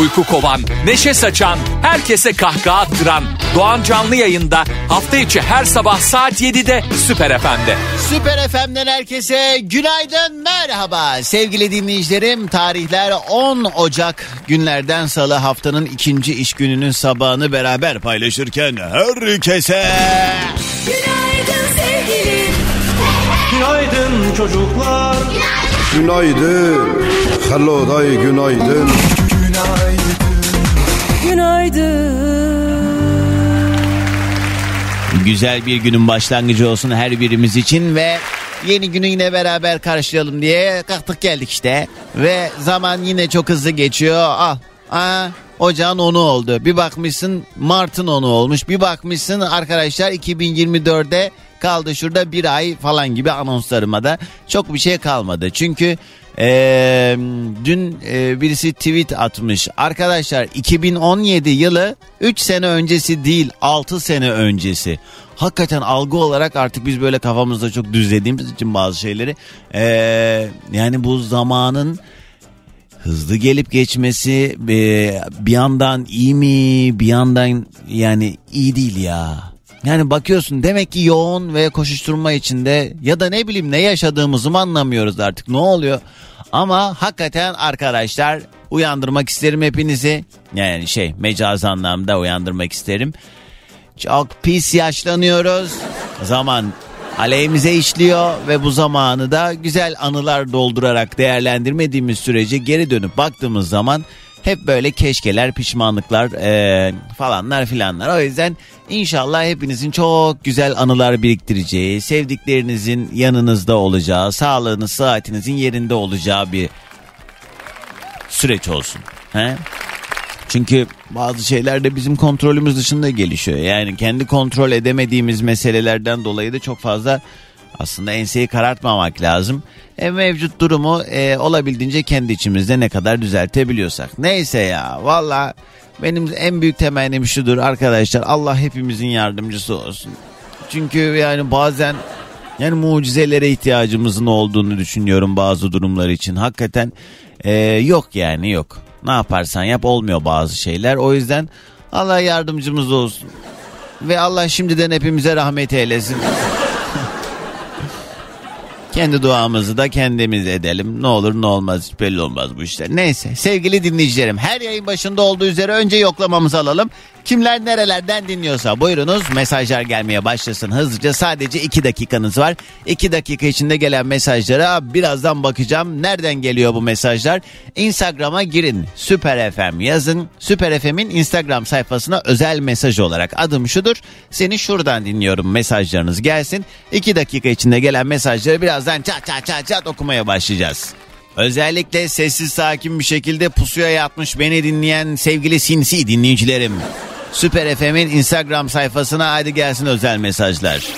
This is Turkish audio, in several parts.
Uyku kovan, neşe saçan, herkese kahkaha attıran Doğan Canlı yayında hafta içi her sabah saat 7'de Süper FM'de. Süper FM'den herkese günaydın merhaba sevgili dinleyicilerim tarihler 10 Ocak günlerden salı haftanın ikinci iş gününün sabahını beraber paylaşırken herkese Günaydın sevgilim. Günaydın çocuklar. Günaydın. Hello day günaydın. Günaydın. güzel bir günün başlangıcı olsun her birimiz için ve yeni günü yine beraber karşılayalım diye kalktık geldik işte. Ve zaman yine çok hızlı geçiyor. Al Aa, ocağın onu oldu. Bir bakmışsın Mart'ın onu olmuş. Bir bakmışsın arkadaşlar 2024'de kaldı şurada bir ay falan gibi anonslarıma da çok bir şey kalmadı. Çünkü ee, dün e, birisi tweet atmış. Arkadaşlar 2017 yılı 3 sene öncesi değil 6 sene öncesi. Hakikaten algı olarak artık biz böyle kafamızda çok düzlediğimiz için bazı şeyleri ee, yani bu zamanın hızlı gelip geçmesi e, bir yandan iyi mi bir yandan yani iyi değil ya. Yani bakıyorsun demek ki yoğun ve koşuşturma içinde ya da ne bileyim ne yaşadığımızı mı anlamıyoruz artık ne oluyor. Ama hakikaten arkadaşlar uyandırmak isterim hepinizi. Yani şey mecaz anlamda uyandırmak isterim. Çok pis yaşlanıyoruz. Zaman aleyhimize işliyor ve bu zamanı da güzel anılar doldurarak değerlendirmediğimiz sürece geri dönüp baktığımız zaman hep böyle keşkeler, pişmanlıklar eee, falanlar filanlar. O yüzden inşallah hepinizin çok güzel anılar biriktireceği, sevdiklerinizin yanınızda olacağı, sağlığınız, sıhhatinizin yerinde olacağı bir süreç olsun. He? Çünkü bazı şeyler de bizim kontrolümüz dışında gelişiyor. Yani kendi kontrol edemediğimiz meselelerden dolayı da çok fazla aslında enseyi karartmamak lazım. E, mevcut durumu e, olabildiğince kendi içimizde ne kadar düzeltebiliyorsak. Neyse ya valla benim en büyük temennim şudur arkadaşlar Allah hepimizin yardımcısı olsun. Çünkü yani bazen yani mucizelere ihtiyacımızın olduğunu düşünüyorum bazı durumlar için. Hakikaten e, yok yani yok. Ne yaparsan yap olmuyor bazı şeyler. O yüzden Allah yardımcımız olsun. Ve Allah şimdiden hepimize rahmet eylesin. Kendi duamızı da kendimiz edelim. Ne olur ne olmaz hiç belli olmaz bu işler. Neyse sevgili dinleyicilerim her yayın başında olduğu üzere önce yoklamamızı alalım. Kimler nerelerden dinliyorsa buyurunuz mesajlar gelmeye başlasın hızlıca sadece 2 dakikanız var. 2 dakika içinde gelen mesajlara birazdan bakacağım. Nereden geliyor bu mesajlar? Instagram'a girin Süper FM yazın. Süper FM'in Instagram sayfasına özel mesaj olarak adım şudur. Seni şuradan dinliyorum mesajlarınız gelsin. 2 dakika içinde gelen mesajları birazdan çat çat çat çat okumaya başlayacağız. Özellikle sessiz sakin bir şekilde pusuya yatmış beni dinleyen sevgili sinsi dinleyicilerim. Süper FM'in Instagram sayfasına hadi gelsin özel mesajlar.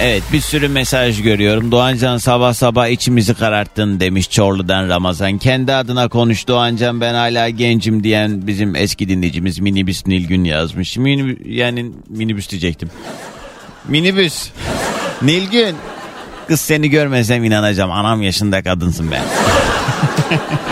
Evet bir sürü mesaj görüyorum. Doğancan sabah sabah içimizi kararttın demiş Çorlu'dan Ramazan. Kendi adına konuş Doğancan ben hala gencim diyen bizim eski dinleyicimiz Minibüs Nilgün yazmış. Mini, yani minibüs diyecektim. Minibüs. Nilgün. Kız seni görmesem inanacağım. Anam yaşında kadınsın ben.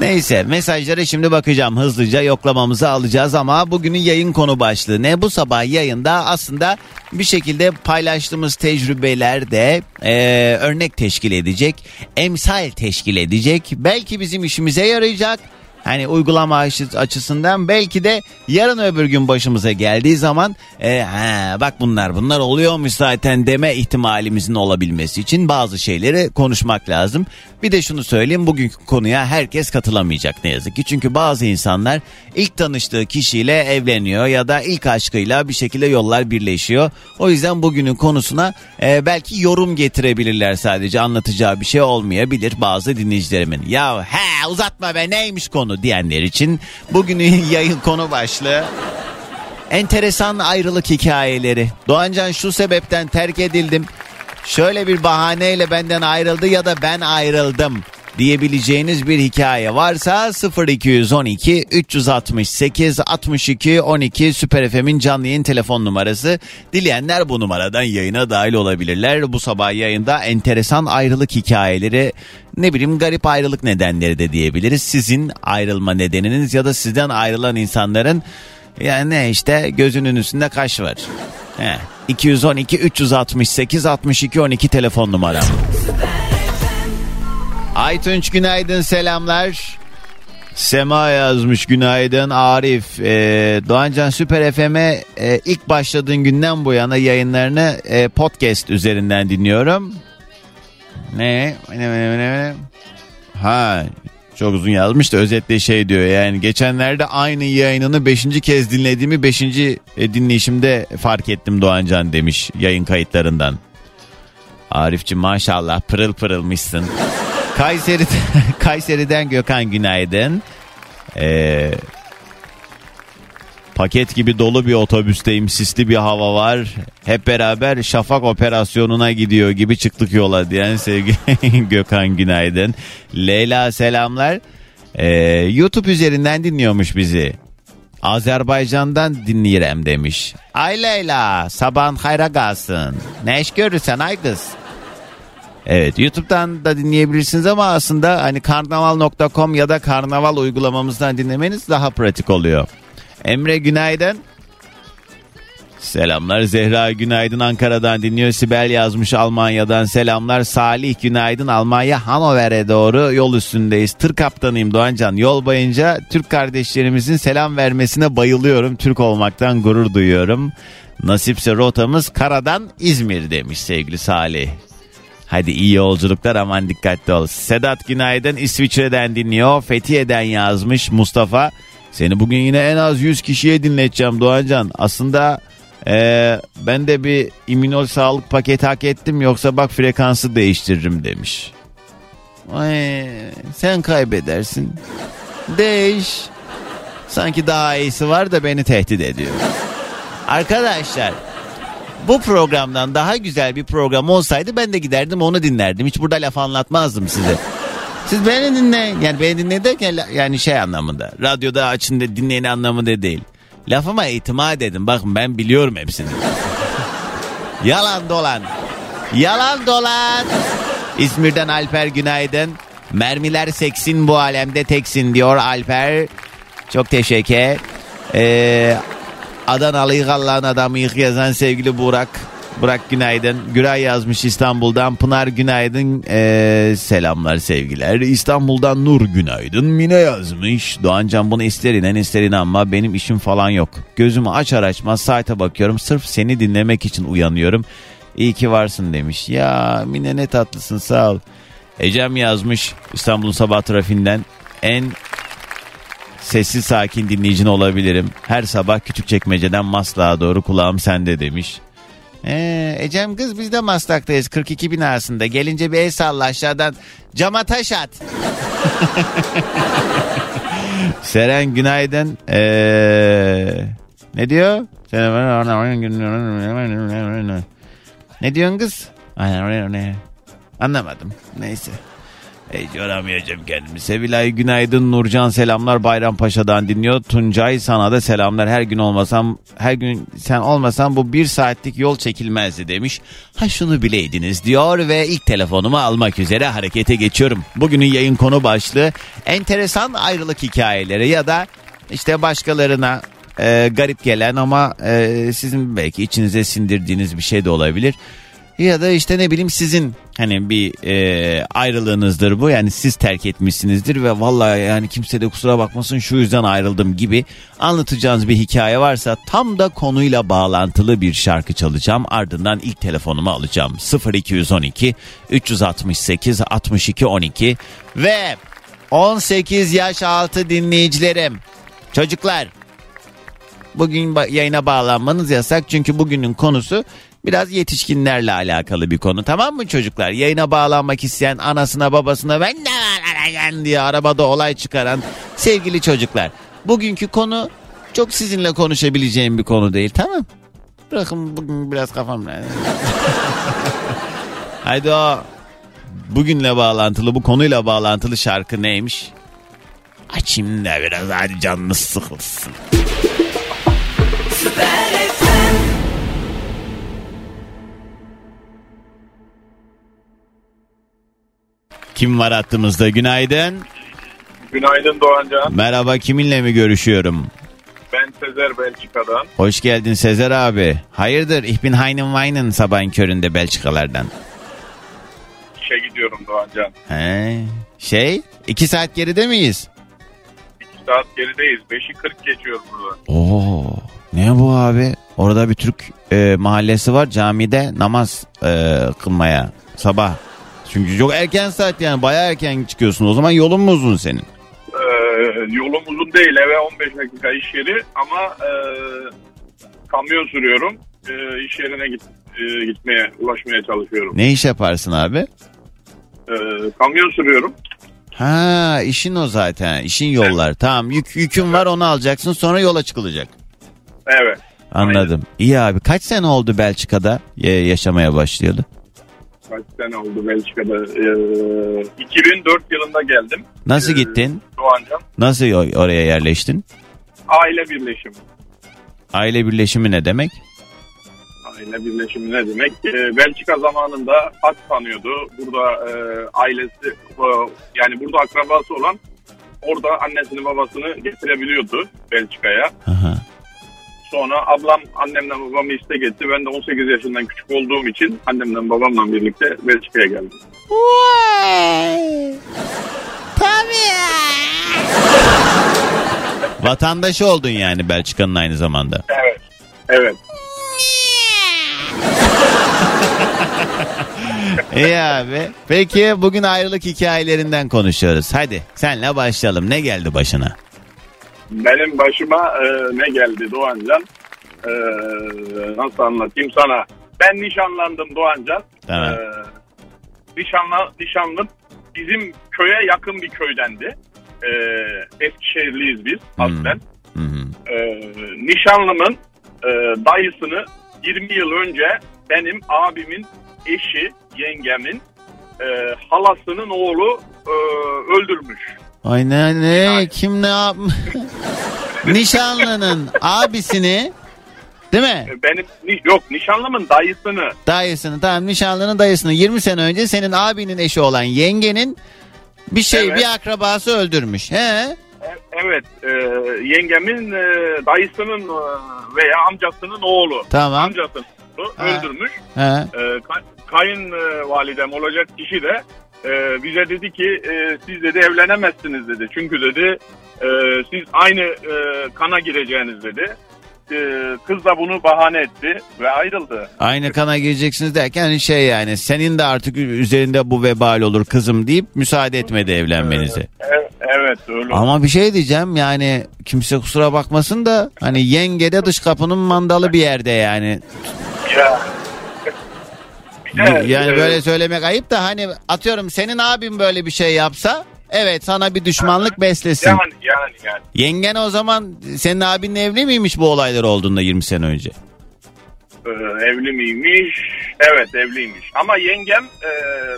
Neyse mesajlara şimdi bakacağım hızlıca yoklamamızı alacağız ama bugünün yayın konu başlığı ne? Bu sabah yayında aslında bir şekilde paylaştığımız tecrübeler de eee, örnek teşkil edecek, emsal teşkil edecek. Belki bizim işimize yarayacak. Hani uygulama açı- açısından belki de yarın öbür gün başımıza geldiği zaman e, ha, bak bunlar bunlar oluyormuş zaten deme ihtimalimizin olabilmesi için bazı şeyleri konuşmak lazım. Bir de şunu söyleyeyim bugünkü konuya herkes katılamayacak ne yazık ki. Çünkü bazı insanlar ilk tanıştığı kişiyle evleniyor ya da ilk aşkıyla bir şekilde yollar birleşiyor. O yüzden bugünün konusuna e, belki yorum getirebilirler sadece anlatacağı bir şey olmayabilir bazı dinleyicilerimin. Ya he uzatma be neymiş konu diyenler için bugünün yayın konu başlığı enteresan ayrılık hikayeleri. Doğancan şu sebepten terk edildim. Şöyle bir bahaneyle benden ayrıldı ya da ben ayrıldım diyebileceğiniz bir hikaye varsa 0212 368 62 12 Süper FM'in canlı yayın telefon numarası. Dileyenler bu numaradan yayına dahil olabilirler. Bu sabah yayında enteresan ayrılık hikayeleri ne bileyim garip ayrılık nedenleri de diyebiliriz. Sizin ayrılma nedeniniz ya da sizden ayrılan insanların yani ne işte gözünün üstünde kaş var. He. 212 368 62 12 telefon numaram. Aytunç günaydın selamlar. Sema yazmış günaydın Arif. Ee, Doğancan Süper FM'e e, ilk başladığın günden bu yana yayınlarını e, podcast üzerinden dinliyorum. Ne? Ne, ne, ne? Ha çok uzun yazmış da özetle şey diyor yani geçenlerde aynı yayınını 5. kez dinlediğimi 5. dinleyişimde fark ettim Doğancan demiş yayın kayıtlarından. Arifçi maşallah pırıl pırılmışsın. Kayseri'den, Kayseri'den Gökhan günaydın. Ee, paket gibi dolu bir otobüsteyim. Sisli bir hava var. Hep beraber şafak operasyonuna gidiyor gibi çıktık yola diyen sevgili Gökhan günaydın. Leyla selamlar. Ee, YouTube üzerinden dinliyormuş bizi. Azerbaycan'dan dinleyirem demiş. Ay Leyla sabahın hayra kalsın. Ne iş görürsen ay kız. Evet YouTube'dan da dinleyebilirsiniz ama aslında hani karnaval.com ya da karnaval uygulamamızdan dinlemeniz daha pratik oluyor. Emre günaydın. Selamlar Zehra günaydın Ankara'dan dinliyor. Sibel yazmış Almanya'dan selamlar. Salih günaydın Almanya Hanover'e doğru yol üstündeyiz. Tır kaptanıyım Doğancan. Yol boyunca Türk kardeşlerimizin selam vermesine bayılıyorum. Türk olmaktan gurur duyuyorum. Nasipse rotamız karadan İzmir demiş sevgili Salih. Hadi iyi yolculuklar aman dikkatli ol. Sedat günaydın İsviçre'den dinliyor. Fethiye'den yazmış Mustafa. Seni bugün yine en az 100 kişiye dinleteceğim Doğancan. Aslında ee, ben de bir immünol sağlık paketi hak ettim yoksa bak frekansı değiştiririm demiş. Ay, sen kaybedersin. Değiş. Sanki daha iyisi var da beni tehdit ediyor. Arkadaşlar bu programdan daha güzel bir program olsaydı ben de giderdim onu dinlerdim. Hiç burada laf anlatmazdım size. Siz beni dinleyin. Yani beni dinleyin derken yani şey anlamında. Radyoda açın da dinleyin anlamında değil. Lafıma itimat edin. Bakın ben biliyorum hepsini. Yalan dolan. Yalan dolan. İzmir'den Alper günaydın. Mermiler seksin bu alemde teksin diyor Alper. Çok teşekkür. Ee, Adanalı Allah'ın adamı yık yazan sevgili Burak. Burak günaydın. Güray yazmış İstanbul'dan. Pınar günaydın. Ee, selamlar sevgiler. İstanbul'dan Nur günaydın. Mine yazmış. Doğancan bunu ister inan ister inanma. Benim işim falan yok. Gözümü açar açmaz saate bakıyorum. Sırf seni dinlemek için uyanıyorum. İyi ki varsın demiş. Ya Mine ne tatlısın sağ ol. Ecem yazmış İstanbul'un sabah trafiğinden. En sessiz sakin dinleyicin olabilirim. Her sabah küçük çekmeceden Maslak'a doğru kulağım sende demiş. Ee, Ecem kız biz de Maslak'tayız 42 bin arasında. Gelince bir el salla aşağıdan cama taş at. Seren günaydın. Ee, ne diyor? Ne diyorsun kız? Anlamadım. Neyse. Hiç yoramayacağım kendimi. Sevilay günaydın Nurcan selamlar Bayrampaşa'dan dinliyor. Tuncay sana da selamlar. Her gün olmasam her gün sen olmasan bu bir saatlik yol çekilmezdi demiş. Ha şunu bileydiniz diyor ve ilk telefonumu almak üzere harekete geçiyorum. Bugünün yayın konu başlığı enteresan ayrılık hikayeleri ya da işte başkalarına e, garip gelen ama e, sizin belki içinize sindirdiğiniz bir şey de olabilir. Ya da işte ne bileyim sizin hani bir e, ayrılığınızdır bu. Yani siz terk etmişsinizdir ve vallahi yani kimse de kusura bakmasın şu yüzden ayrıldım gibi anlatacağınız bir hikaye varsa tam da konuyla bağlantılı bir şarkı çalacağım. Ardından ilk telefonumu alacağım. 0212 368 62 12 ve 18 yaş altı dinleyicilerim. Çocuklar bugün yayına bağlanmanız yasak çünkü bugünün konusu biraz yetişkinlerle alakalı bir konu tamam mı çocuklar? Yayına bağlanmak isteyen anasına babasına ben de bağlanacağım diye arabada olay çıkaran sevgili çocuklar. Bugünkü konu çok sizinle konuşabileceğim bir konu değil tamam Bırakın bugün biraz kafam Haydi o bugünle bağlantılı bu konuyla bağlantılı şarkı neymiş? Açayım da biraz hadi canınız sıkılsın. Süper Kim var hattımızda? Günaydın. Günaydın Doğancan. Merhaba kiminle mi görüşüyorum? Ben Sezer Belçika'dan. Hoş geldin Sezer abi. Hayırdır? Ich bin Heinen Weinen sabahın köründe Belçikalardan. İşe gidiyorum Doğancan. He. Şey, iki saat geride miyiz? 2 saat gerideyiz. 5'i 40 geçiyor burada. Oo, ne bu abi? Orada bir Türk e, mahallesi var camide namaz e, kılmaya sabah. Çünkü çok erken saat yani bayağı erken çıkıyorsun. O zaman yolun mu uzun senin? Ee, yolum uzun değil. Eve 15 dakika iş yeri ama e, kamyon sürüyorum. E, iş yerine git, e, gitmeye, ulaşmaya çalışıyorum. Ne iş yaparsın abi? E, kamyon sürüyorum. Ha işin o zaten. işin yollar. Tamam yük, yükün var onu alacaksın sonra yola çıkılacak. Evet. Anladım. İyi abi. Kaç sene oldu Belçika'da e, yaşamaya başlayalı? Kaç sene oldu Belçika'da? E, 2004 yılında geldim. Nasıl Ee, gittin? Doğancan. Nasıl oraya yerleştin? Aile birleşimi. Aile birleşimi ne demek? Aile birleşimi ne demek? Ee, Belçika zamanında hak tanıyordu. Burada e, ailesi e, yani burada akrabası olan orada annesini babasını getirebiliyordu Belçika'ya. Aha. Sonra ablam annemle babamı istek etti. Ben de 18 yaşından küçük olduğum için annemle babamla birlikte Belçika'ya geldim. Vatandaşı oldun yani Belçika'nın aynı zamanda. Evet. Evet. İyi abi. Peki bugün ayrılık hikayelerinden konuşuyoruz. Hadi senle başlayalım. Ne geldi başına? Benim başıma e, ne geldi Doğancan? E, nasıl anlatayım sana? Ben nişanlandım Doğancan. Tamam. E, nişanla, nişanlım bizim köye yakın bir köydendi. E, Eskişehirliyiz biz aslen. Hı hı. E, nişanlımın e, dayısını 20 yıl önce benim abimin eşi, yengemin e, halasının oğlu e, öldürmüş. Ay ne ne kim ne yapmış? Nişanlının abisini değil mi? E, Benim ni- yok nişanlımın dayısını Dayısını tamam nişanlının dayısını 20 sene önce senin abinin eşi olan yengenin bir şey Evet. bir akrabası öldürmüş. He? E- Evet, e, yengemin e, dayısının e, veya amcasının oğlu. Tamam. Amcasının oğlu Ha. öldürmüş. He. E, kay- kayınvalidem olacak kişi de e, bize dedi ki e, siz dedi evlenemezsiniz dedi. Çünkü dedi e, siz aynı e, kana gireceğiniz dedi. E, kız da bunu bahane etti ve ayrıldı. Aynı kana gireceksiniz derken hani şey yani senin de artık üzerinde bu vebal olur kızım deyip müsaade etmedi evlenmenize. Evet, evet öyle. Ama bir şey diyeceğim yani kimse kusura bakmasın da hani yengede dış kapının mandalı bir yerde yani. Ya. Bir de, Yani e, böyle söylemek ayıp da hani atıyorum senin abin böyle bir şey yapsa evet sana bir düşmanlık beslesin. yani yani yani. Yengen o zaman senin abinle evli miymiş bu olaylar olduğunda 20 sene önce? Ee, evli miymiş? Evet evliymiş. Ama yengem e,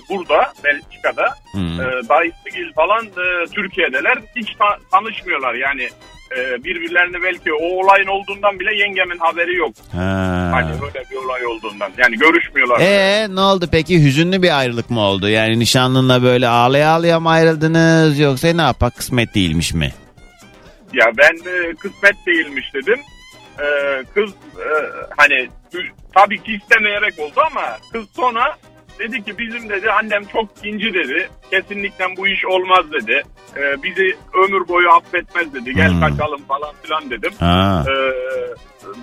burada Belçika'da Hmm. e, dayısıgil falan e, Türkiye'deler. Hiç ta- tanışmıyorlar yani e, birbirlerini belki o olayın olduğundan bile yengemin haberi yok. Ha. Hani böyle bir olay olduğundan. Yani görüşmüyorlar. Ee ne oldu peki hüzünlü bir ayrılık mı oldu? Yani nişanlınla böyle ağlaya ağlaya mı ayrıldınız yoksa ne yapak kısmet değilmiş mi? Ya ben e, kısmet değilmiş dedim. E, kız e, hani tabii ki istemeyerek oldu ama kız sonra dedi ki bizim dedi annem çok kinci dedi. Kesinlikle bu iş olmaz dedi. E, bizi ömür boyu affetmez dedi. Gel Hmm. kaçalım falan filan dedim. Ha. E,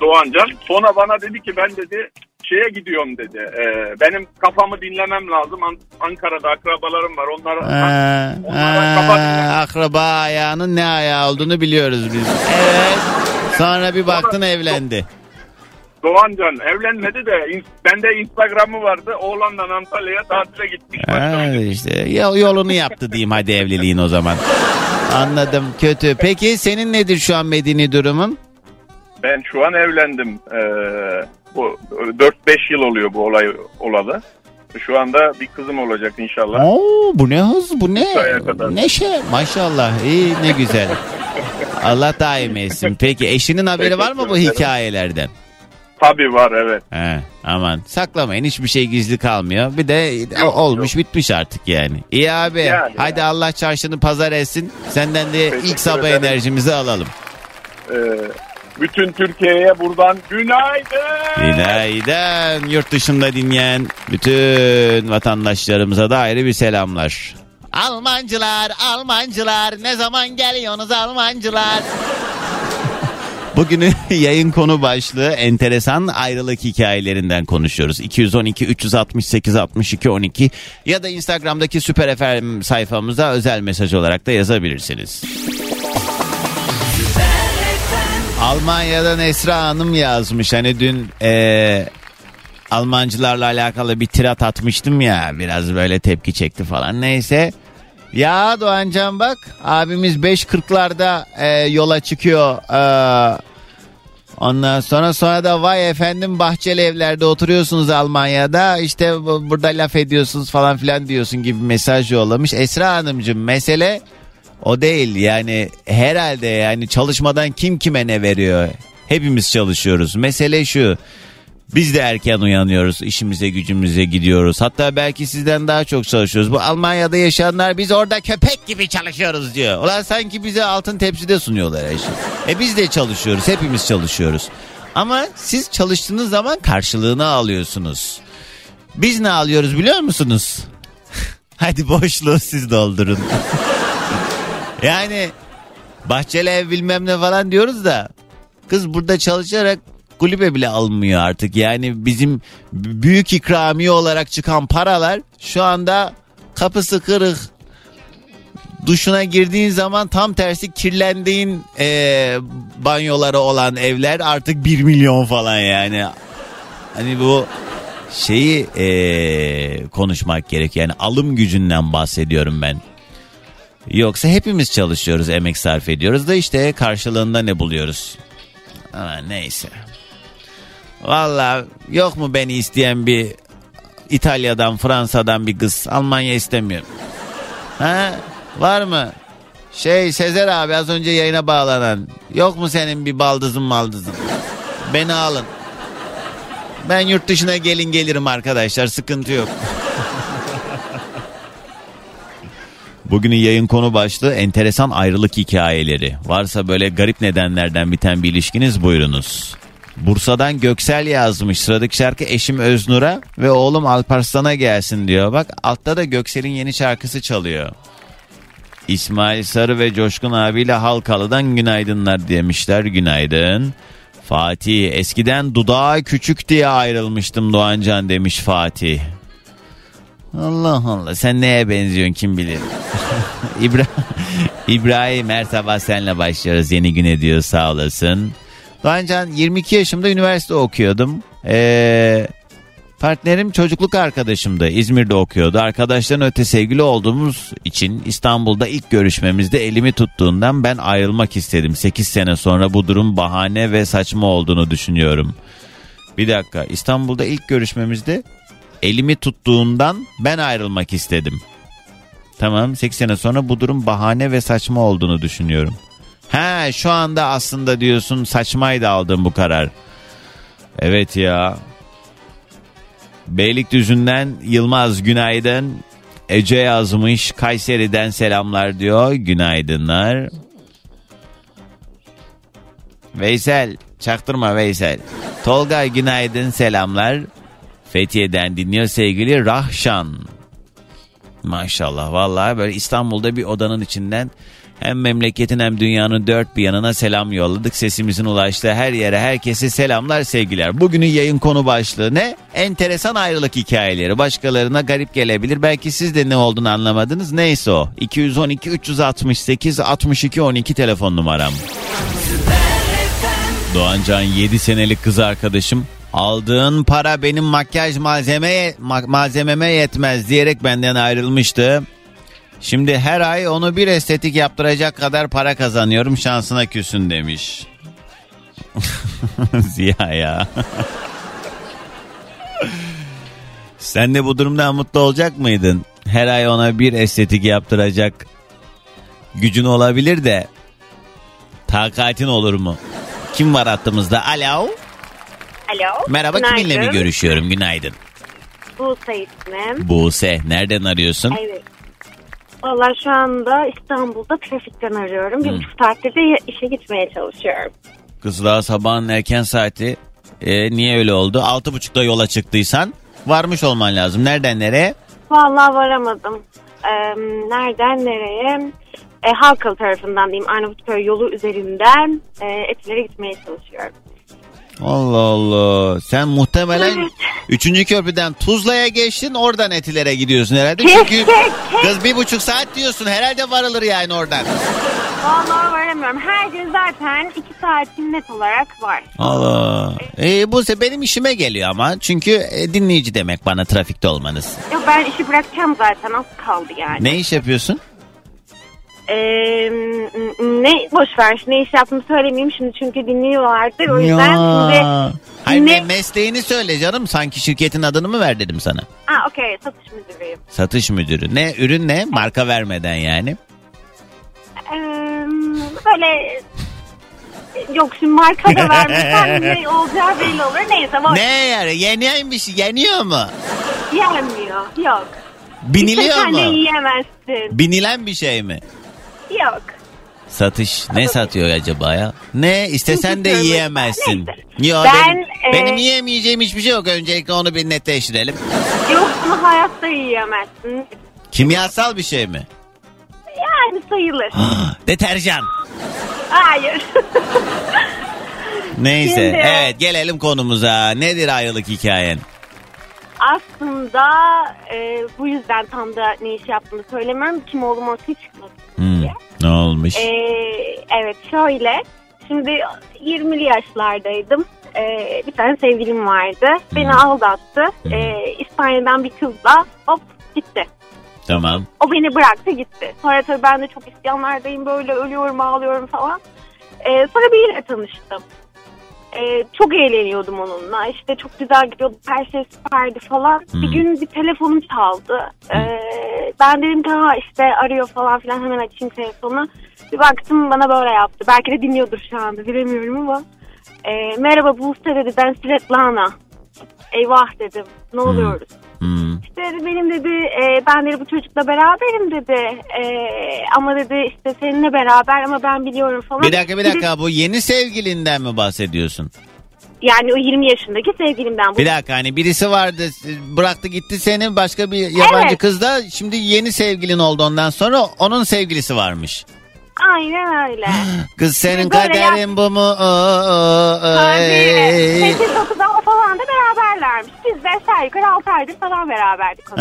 Doğancan. Sonra bana dedi ki ben dedi şeye gidiyorum dedi. E, benim kafamı dinlemem lazım. An- Ankara'da akrabalarım var. Onlara Ha, onlara dinlemem akraba ayağının ne ayağı olduğunu biliyoruz biz. Evet. Sonra bir baktın evlendi. Doğancan evlenmedi de bende Instagram'ı vardı. Oğlanla Antalya'ya tatile gitmiş. Ha, işte yol- yolunu yaptı diyeyim hadi evliliğin o zaman. Anladım kötü. Peki senin nedir şu an medeni durumun? Ben şu an evlendim. Ee, bu 4-5 yıl oluyor bu olay olalı. Şu anda bir kızım olacak inşallah. Oo, bu ne hız bu ne? Neşe maşallah iyi ne güzel. Allah daim etsin. Peki eşinin haberi var mı bu hikayelerden? Tabii var evet. He, aman saklamayın hiçbir şey gizli kalmıyor. Bir de Yok, olmuş bitmiş artık yani. İyi abi Yani, hadi yani. Allah çarşını pazar etsin. Senden de Teşekkür ilk sabah ederim. enerjimizi alalım. Ee, bütün Türkiye'ye buradan günaydın. Günaydın yurt dışında dinleyen bütün vatandaşlarımıza da ayrı bir selamlar. Almancılar, Almancılar ne zaman geliyorsunuz Almancılar? Bugünün yayın konu başlığı enteresan ayrılık hikayelerinden konuşuyoruz. 212 368 62 12 ya da Instagram'daki Süper FM sayfamıza özel mesaj olarak da yazabilirsiniz. Almanya'dan Esra Hanım yazmış. Hani dün eee, Almancılarla alakalı bir tirat atmıştım ya. Biraz böyle tepki çekti falan. Neyse. Ya Doğancan bak abimiz 5.40'larda eee, yola çıkıyor. Eee, ondan sonra sonra da vay efendim bahçeli evlerde oturuyorsunuz Almanya'da. İşte bu- burada laf ediyorsunuz falan filan diyorsun gibi mesaj yollamış. Esra Hanımcığım mesele o değil yani herhalde yani çalışmadan kim kime ne veriyor? Hepimiz çalışıyoruz. Mesele şu. Biz de erken uyanıyoruz, işimize gücümüze gidiyoruz. Hatta belki sizden daha çok çalışıyoruz. Bu Almanya'da yaşayanlar biz orada köpek gibi çalışıyoruz diyor. Ulan sanki bize altın tepside sunuyorlar her şeyi. E biz de çalışıyoruz, hepimiz çalışıyoruz. Ama siz çalıştığınız zaman karşılığını alıyorsunuz. Biz ne alıyoruz biliyor musunuz? Hadi boşluğu siz doldurun. Yani bahçeli ev bilmem ne falan diyoruz da kız burada çalışarak kulübe bile almıyor artık. Yani bizim büyük ikramiye olarak çıkan paralar şu anda kapısı kırık duşuna girdiğin zaman tam tersi kirlendiğin eee, banyoları olan evler artık 1 milyon falan yani. Hani bu şeyi eee, konuşmak gerek yani alım gücünden bahsediyorum ben. Yoksa hepimiz çalışıyoruz, emek sarf ediyoruz da işte karşılığında ne buluyoruz? Ama neyse. Valla yok mu beni isteyen bir İtalya'dan, Fransa'dan bir kız? Almanya istemiyorum. Ha? Var mı? Şey Sezer abi az önce yayına bağlanan. Yok mu senin bir baldızın maldızın? Beni alın. Ben yurt dışına gelin gelirim arkadaşlar sıkıntı yok. Bugünün yayın konu başlığı enteresan ayrılık hikayeleri. Varsa böyle garip nedenlerden biten bir ilişkiniz buyurunuz. Bursa'dan Göksel yazmış sıradaki şarkı eşim Öznur'a ve oğlum Alparslan'a gelsin diyor. Bak altta da Göksel'in yeni şarkısı çalıyor. İsmail Sarı ve Coşkun abiyle Halkalı'dan günaydınlar demişler günaydın. Fatih eskiden dudağı küçük diye ayrılmıştım Doğancan demiş Fatih. Allah Allah sen neye benziyorsun kim bilir. İbra İbrahim her sabah senle başlıyoruz yeni güne diyor sağ olasın. Doğancan 22 yaşımda üniversite okuyordum. Ee, partnerim çocukluk arkadaşımdı. İzmir'de okuyordu. Arkadaşların öte sevgili olduğumuz için İstanbul'da ilk görüşmemizde elimi tuttuğundan ben ayrılmak istedim. 8 sene sonra bu durum bahane ve saçma olduğunu düşünüyorum. Bir dakika İstanbul'da ilk görüşmemizde elimi tuttuğundan ben ayrılmak istedim. Tamam 8 sene sonra bu durum bahane ve saçma olduğunu düşünüyorum. He şu anda aslında diyorsun saçmaydı aldığım bu karar. Evet ya. Beylikdüzü'nden Yılmaz günaydın. Ece yazmış Kayseri'den selamlar diyor. Günaydınlar. Veysel çaktırma Veysel. Tolga günaydın selamlar. Fethiye'den dinliyor sevgili Rahşan. Maşallah vallahi böyle İstanbul'da bir odanın içinden hem memleketin hem dünyanın dört bir yanına selam yolladık. Sesimizin ulaştığı her yere herkese selamlar sevgiler. Bugünün yayın konu başlığı ne? Enteresan ayrılık hikayeleri. Başkalarına garip gelebilir. Belki siz de ne olduğunu anlamadınız. Neyse o. 212 368 62 12 telefon numaram. Doğancan 7 senelik kız arkadaşım aldığın para benim makyaj malzeme ma- malzememe yetmez diyerek benden ayrılmıştı. Şimdi her ay onu bir estetik yaptıracak kadar para kazanıyorum şansına küsün demiş. Ziya ya. Sen de bu durumdan mutlu olacak mıydın? Her ay ona bir estetik yaptıracak gücün olabilir de takatin olur mu? Kim var hattımızda? Alo. Alo. Merhaba Günaydın. kiminle mi görüşüyorum? Günaydın. Buse ismim. Buse. Nereden arıyorsun? Evet. Valla şu anda İstanbul'da trafikten arıyorum. Bir buçuk saattir de işe gitmeye çalışıyorum. Kız daha sabahın erken saati. E, niye öyle oldu? Altı buçukta yola çıktıysan varmış olman lazım. Nereden nereye? Valla varamadım. Ee, nereden nereye? E, Halkalı tarafından diyeyim. Arnavutköy yolu üzerinden e, Etiler'e gitmeye çalışıyorum. Allah Allah. Sen muhtemelen Evet. üçüncü köprüden Tuzla'ya geçtin oradan Etiler'e gidiyorsun herhalde. Keşke, Çünkü keşke. kız bir buçuk saat diyorsun herhalde varılır yani oradan. Valla varamıyorum. Her gün zaten iki saatin net olarak var. Allah. E, bu benim işime geliyor ama çünkü e, dinleyici demek bana trafikte olmanız. Yok ben işi bırakacağım zaten. Az kaldı yani. Ne iş yapıyorsun? Ee, ne boş ver ne iş yaptığımı söylemeyeyim şimdi çünkü dinliyorlardır o yüzden şimdi Hayır ne- me- mesleğini söyle canım sanki şirketin adını mı ver dedim sana. ha okey satış müdürüyüm. Satış müdürü. Ne ürün ne? Marka vermeden yani. Ee, böyle yok şimdi marka da vermesem ne olacağı belli olur neyse boş Ne yani? Yeniymiş, yeniyor mu? yenmiyor yok. Biniliyor İstesen de mu? yiyemezsin Binilen bir şey mi? Yok. Satış ne satıyor acaba ya? Ne istesen de yiyemezsin. Yo, Ben, benim, e- benim yiyemeyeceğim hiçbir şey yok. Öncelikle onu bir netleştirelim. Yok bunu hayatta yiyemezsin. Kimyasal bir şey mi? Yani sayılır. Deterjan. Hayır. Neyse. Şimdi- Evet gelelim konumuza. Nedir ayrılık hikayen? Aslında e, bu yüzden tam da ne iş yaptığımı söylemiyorum. Kim olduğum ortaya çıkmadı Hmm, diye. Ne olmuş? E, evet şöyle. Şimdi 20'li yaşlardaydım. E, bir tane sevgilim vardı. Beni aldattı. E, İspanya'dan bir kızla hop gitti. Tamam. O beni bıraktı gitti. Sonra tabii ben de çok isyanlardayım böyle ölüyorum ağlıyorum falan. Ee, sonra biriyle tanıştım. Ee, çok eğleniyordum onunla. İşte çok güzel gidiyordu. Her şey süperdi falan. Bir gün bir telefonum çaldı. Ee, ben dedim ki ha işte arıyor falan filan hemen açayım telefonu. Bir baktım bana böyle yaptı. Belki de dinliyordur şu anda bilemiyorum ama. Ee, merhaba Buse dedi ben Svetlana. Eyvah dedim. Ne oluyoruz? Hmm. Hmm. İşte benim dedi e, ben dedi bu çocukla beraberim dedi e, ama dedi işte seninle beraber ama ben biliyorum falan. Bir dakika bir dakika bu yeni sevgilinden mi bahsediyorsun? Yani o 20 yaşındaki sevgilimden. Bu. Bir dakika hani birisi vardı bıraktı gitti seni başka bir yabancı evet. kız şimdi yeni sevgilin oldu ondan sonra onun sevgilisi varmış. Aynen öyle. Kız senin kaderin ya... bu mu? Ee, Tabii. Ee. 8-9'a anda beraberlermiş. Biz de aşağı yukarı 6 aydır falan beraberdik o.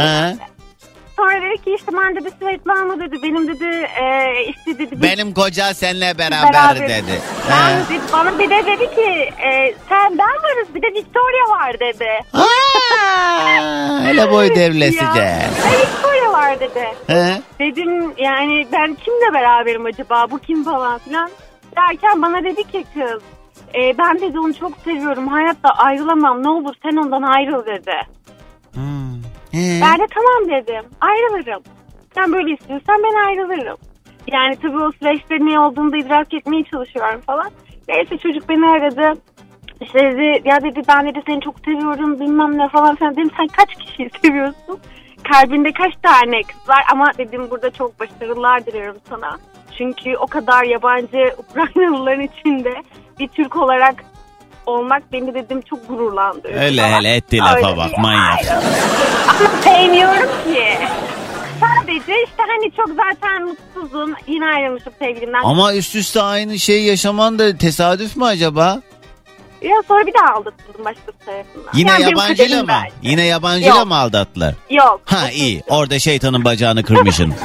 Sonra dedi ki işte ben dedi sürekli alma dedi. Benim dedi e, işte dedi. Benim koca seninle beraber, beraber dedi. Ben dedi. Bana bir de dedi ki e, sen ben varız bir de Victoria var dedi. Aa, boy devlesi ya. de. Victoria var dedi. He? Dedim yani ben kimle beraberim acaba bu kim falan filan. Derken bana dedi ki kız e, ben dedi onu çok seviyorum hayatta ayrılamam ne olur sen ondan ayrıl dedi. Hmm. He. Ben de tamam dedim ayrılırım. Sen böyle istiyorsan ben ayrılırım. Yani tabii o süreçte ne olduğunu da idrak etmeye çalışıyorum falan. Neyse çocuk beni aradı. İşte dedi ya dedi ben dedi seni çok seviyorum bilmem ne falan filan dedim sen kaç kişiyi seviyorsun? Kalbinde kaç tane kız var ama dedim burada çok başarılar diliyorum sana. Çünkü o kadar yabancı Ukraynalıların içinde bir Türk olarak olmak beni dedim çok gururlandırıyor. Öyle falan. hele etti lafa Öyle bak manyak. sevmiyorum ki. Sadece işte hani çok zaten mutsuzum. Yine ayrılmışım sevgilimden. Ama üst üste aynı şeyi yaşaman da tesadüf mü acaba? Ya sonra bir daha aldatıldım başkası tarafından. Yine Yani yabancıyla mı? belki. Yine yabancıyla Yok. mı aldattılar? Yok. Ha iyi. Orada şeytanın bacağını kırmışsın.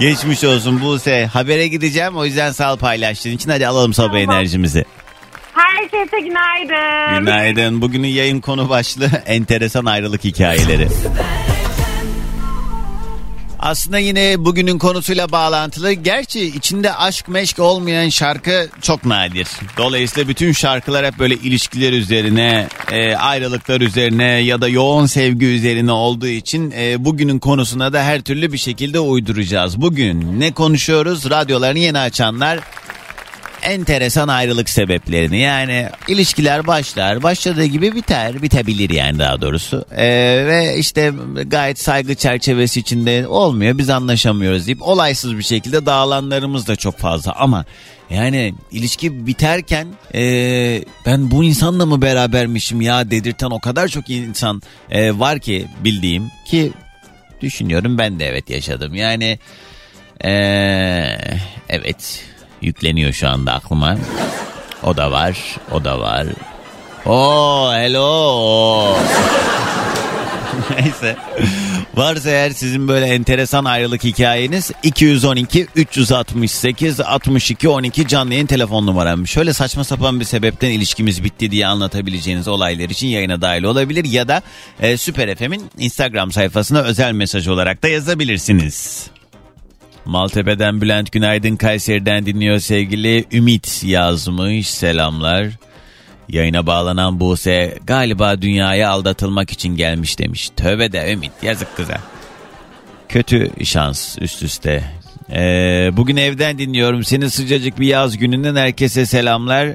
Geçmiş olsun Buse. Habere gideceğim o yüzden sağ ol paylaştığın için. Hadi alalım sabah Tamam. enerjimizi. Herkese günaydın. Günaydın. Bugünün yayın konu başlığı enteresan ayrılık hikayeleri. Aslında yine bugünün konusuyla bağlantılı. Gerçi içinde aşk meşk olmayan şarkı çok nadir. Dolayısıyla bütün şarkılar hep böyle ilişkiler üzerine, e, ayrılıklar üzerine ya da yoğun sevgi üzerine olduğu için e, bugünün konusuna da her türlü bir şekilde uyduracağız. Bugün ne konuşuyoruz? Radyolarını yeni açanlar enteresan ayrılık sebeplerini. Yani ilişkiler başlar başladığı gibi biter bitebilir yani daha doğrusu. Ee, ve işte gayet saygı çerçevesi içinde olmuyor biz anlaşamıyoruz deyip olaysız bir şekilde dağılanlarımız da çok fazla. Ama yani ilişki biterken ee, ben bu insanla mı berabermişim ya dedirten o kadar çok insan ee, var ki bildiğim ki düşünüyorum ben de evet yaşadım. Yani ee, evet yükleniyor şu anda aklıma. O da var, o da var. Oo, hello. Neyse. Varsa eğer sizin böyle enteresan ayrılık hikayeniz 212 368 62 12 canlı yayın telefon numaram. Şöyle saçma sapan bir sebepten ilişkimiz bitti diye anlatabileceğiniz olaylar için yayına dahil olabilir ya da e, Süper FM'in Instagram sayfasına özel mesaj olarak da yazabilirsiniz. Maltepe'den Bülent Günaydın Kayseri'den dinliyor sevgili Ümit yazmış selamlar. Yayına bağlanan Buse galiba dünyaya aldatılmak için gelmiş demiş. Tövbe de Ümit yazık kıza. Kötü şans üst üste. Ee, bugün evden dinliyorum seni sıcacık bir yaz gününden herkese selamlar.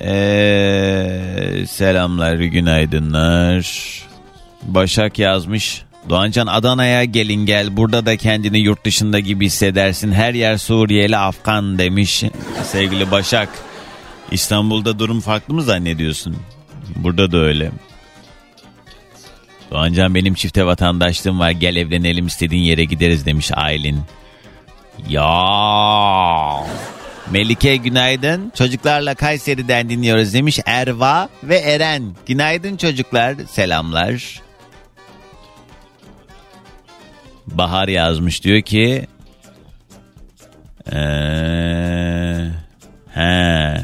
Ee, selamlar günaydınlar. Başak yazmış. Doğancan Adana'ya gelin gel burada da kendini yurt dışında gibi hissedersin. Her yer Suriyeli Afgan demiş sevgili Başak. İstanbul'da durum farklı mı zannediyorsun? Burada da öyle. Doğancan benim çifte vatandaşlığım var gel evlenelim istediğin yere gideriz demiş Aylin. Ya Melike günaydın. Çocuklarla Kayseri'den dinliyoruz demiş Erva ve Eren. Günaydın çocuklar. Selamlar. Bahar yazmış diyor ki ee, he.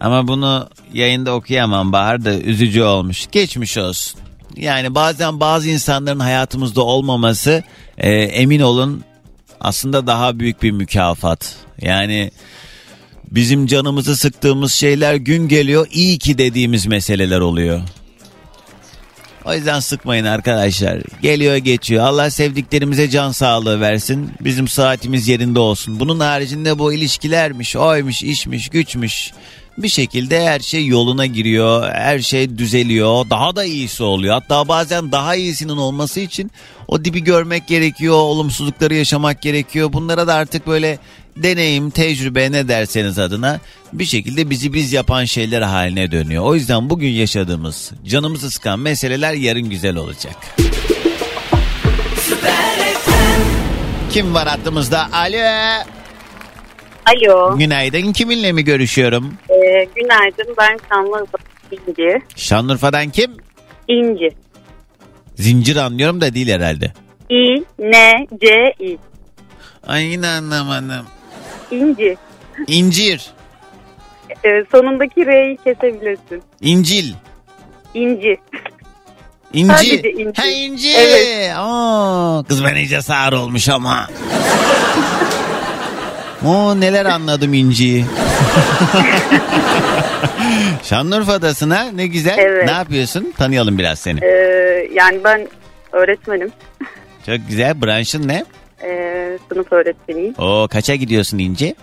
Ama bunu yayında okuyamam Bahar da üzücü olmuş. Geçmiş olsun. Yani bazen bazı insanların hayatımızda olmaması e, emin olun aslında daha büyük bir mükafat. Yani bizim canımızı sıktığımız şeyler gün geliyor iyi ki dediğimiz meseleler oluyor. O yüzden sıkmayın arkadaşlar. Geliyor geçiyor. Allah sevdiklerimize can sağlığı versin. Bizim saatimiz yerinde olsun. Bunun haricinde bu ilişkilermiş, oymuş, işmiş, güçmüş. Bir şekilde her şey yoluna giriyor. Her şey düzeliyor. Daha da iyisi oluyor. Hatta bazen daha iyisinin olması için o dibi görmek gerekiyor. Olumsuzlukları yaşamak gerekiyor. Bunlara da artık böyle deneyim, tecrübe ne derseniz adına bir şekilde bizi biz yapan şeyler haline dönüyor. O yüzden bugün yaşadığımız, canımızı sıkan meseleler yarın güzel olacak. Kim var hattımızda? Alo. Alo, Günaydın. Kiminle mi görüşüyorum? e, günaydın. Ben Şanlıurfa İnci. Şanlıurfa'dan kim? İnci. Zincir anlıyorum da değil herhalde. İ, N, C, İ. Ay yine anlamadım. İnci. İncir. E, sonundaki R'yi kesebilirsin. İncil. İnci. İnci. Sadece inci. Ha inci. Evet. Oo, kız ben iyice sağır olmuş ama. Oo neler anladım inciyi. Şanlıurfa'dasın ha ne güzel. Evet. Ne yapıyorsun? Tanıyalım biraz seni. E, yani ben öğretmenim. Çok güzel. Branşın ne? E, sınıf öğretmeniyim. Oo kaça gidiyorsun İnci?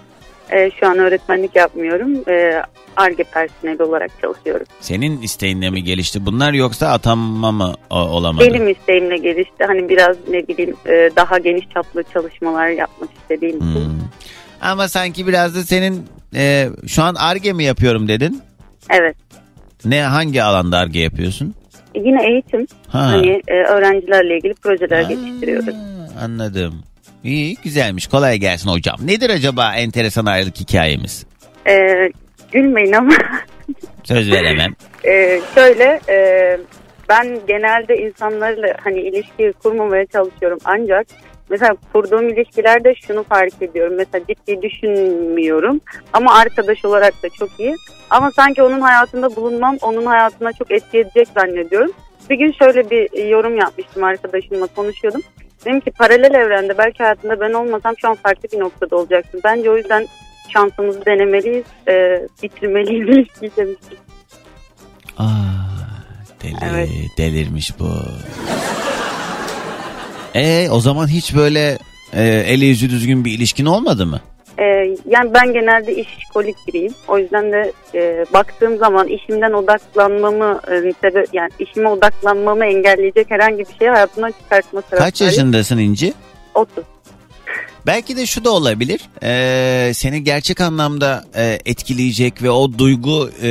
E, şu an öğretmenlik yapmıyorum. E, ARGE personeli olarak çalışıyorum. Senin isteğinle mi gelişti bunlar yoksa atanma mı o- olamadı? Benim isteğimle gelişti. Hani biraz ne bileyim e, daha geniş çaplı çalışmalar yapmak istediğim için. Hmm. Ama sanki biraz da senin e, şu an ARGE mi yapıyorum dedin? Evet. Ne hangi alanda ARGE yapıyorsun? E, Yine eğitim. Ha. Hani e, öğrencilerle ilgili projeler Aa, geliştiriyoruz. Anladım. İyi güzelmiş kolay gelsin hocam. Nedir acaba enteresan ayrılık hikayemiz? E, gülmeyin ama Söz veremem. e, şöyle e, ben genelde insanlarla hani ilişki kurmamaya çalışıyorum ancak mesela kurduğum ilişkilerde şunu fark ediyorum. Mesela ciddi düşünmüyorum ama arkadaş olarak da çok iyi. Ama sanki onun hayatında bulunmam onun hayatına çok etki edecek zannediyorum. Bir gün şöyle bir yorum yapmıştım arkadaşımla konuşuyordum. Dedim ki paralel evrende belki hayatında ben olmasam şu an farklı bir noktada olacaksın. Bence o yüzden şansımızı denemeliyiz, e, bitirmeliyiz ilişkiyi demiştim. Aa, deli, Evet. delirmiş bu. E o zaman hiç böyle e, eli yüzü düzgün bir ilişkin olmadı mı? E, yani ben genelde işkolik biriyim. O yüzden de e, baktığım zaman işimden odaklanmamı, e, sebe- yani işime odaklanmamı engelleyecek herhangi bir şeyi hayatımdan çıkartma Kaç taraftarıyım. yaşındasın İnci? 30. Belki de şu da olabilir. Ee, seni gerçek anlamda e, etkileyecek ve o duygu e,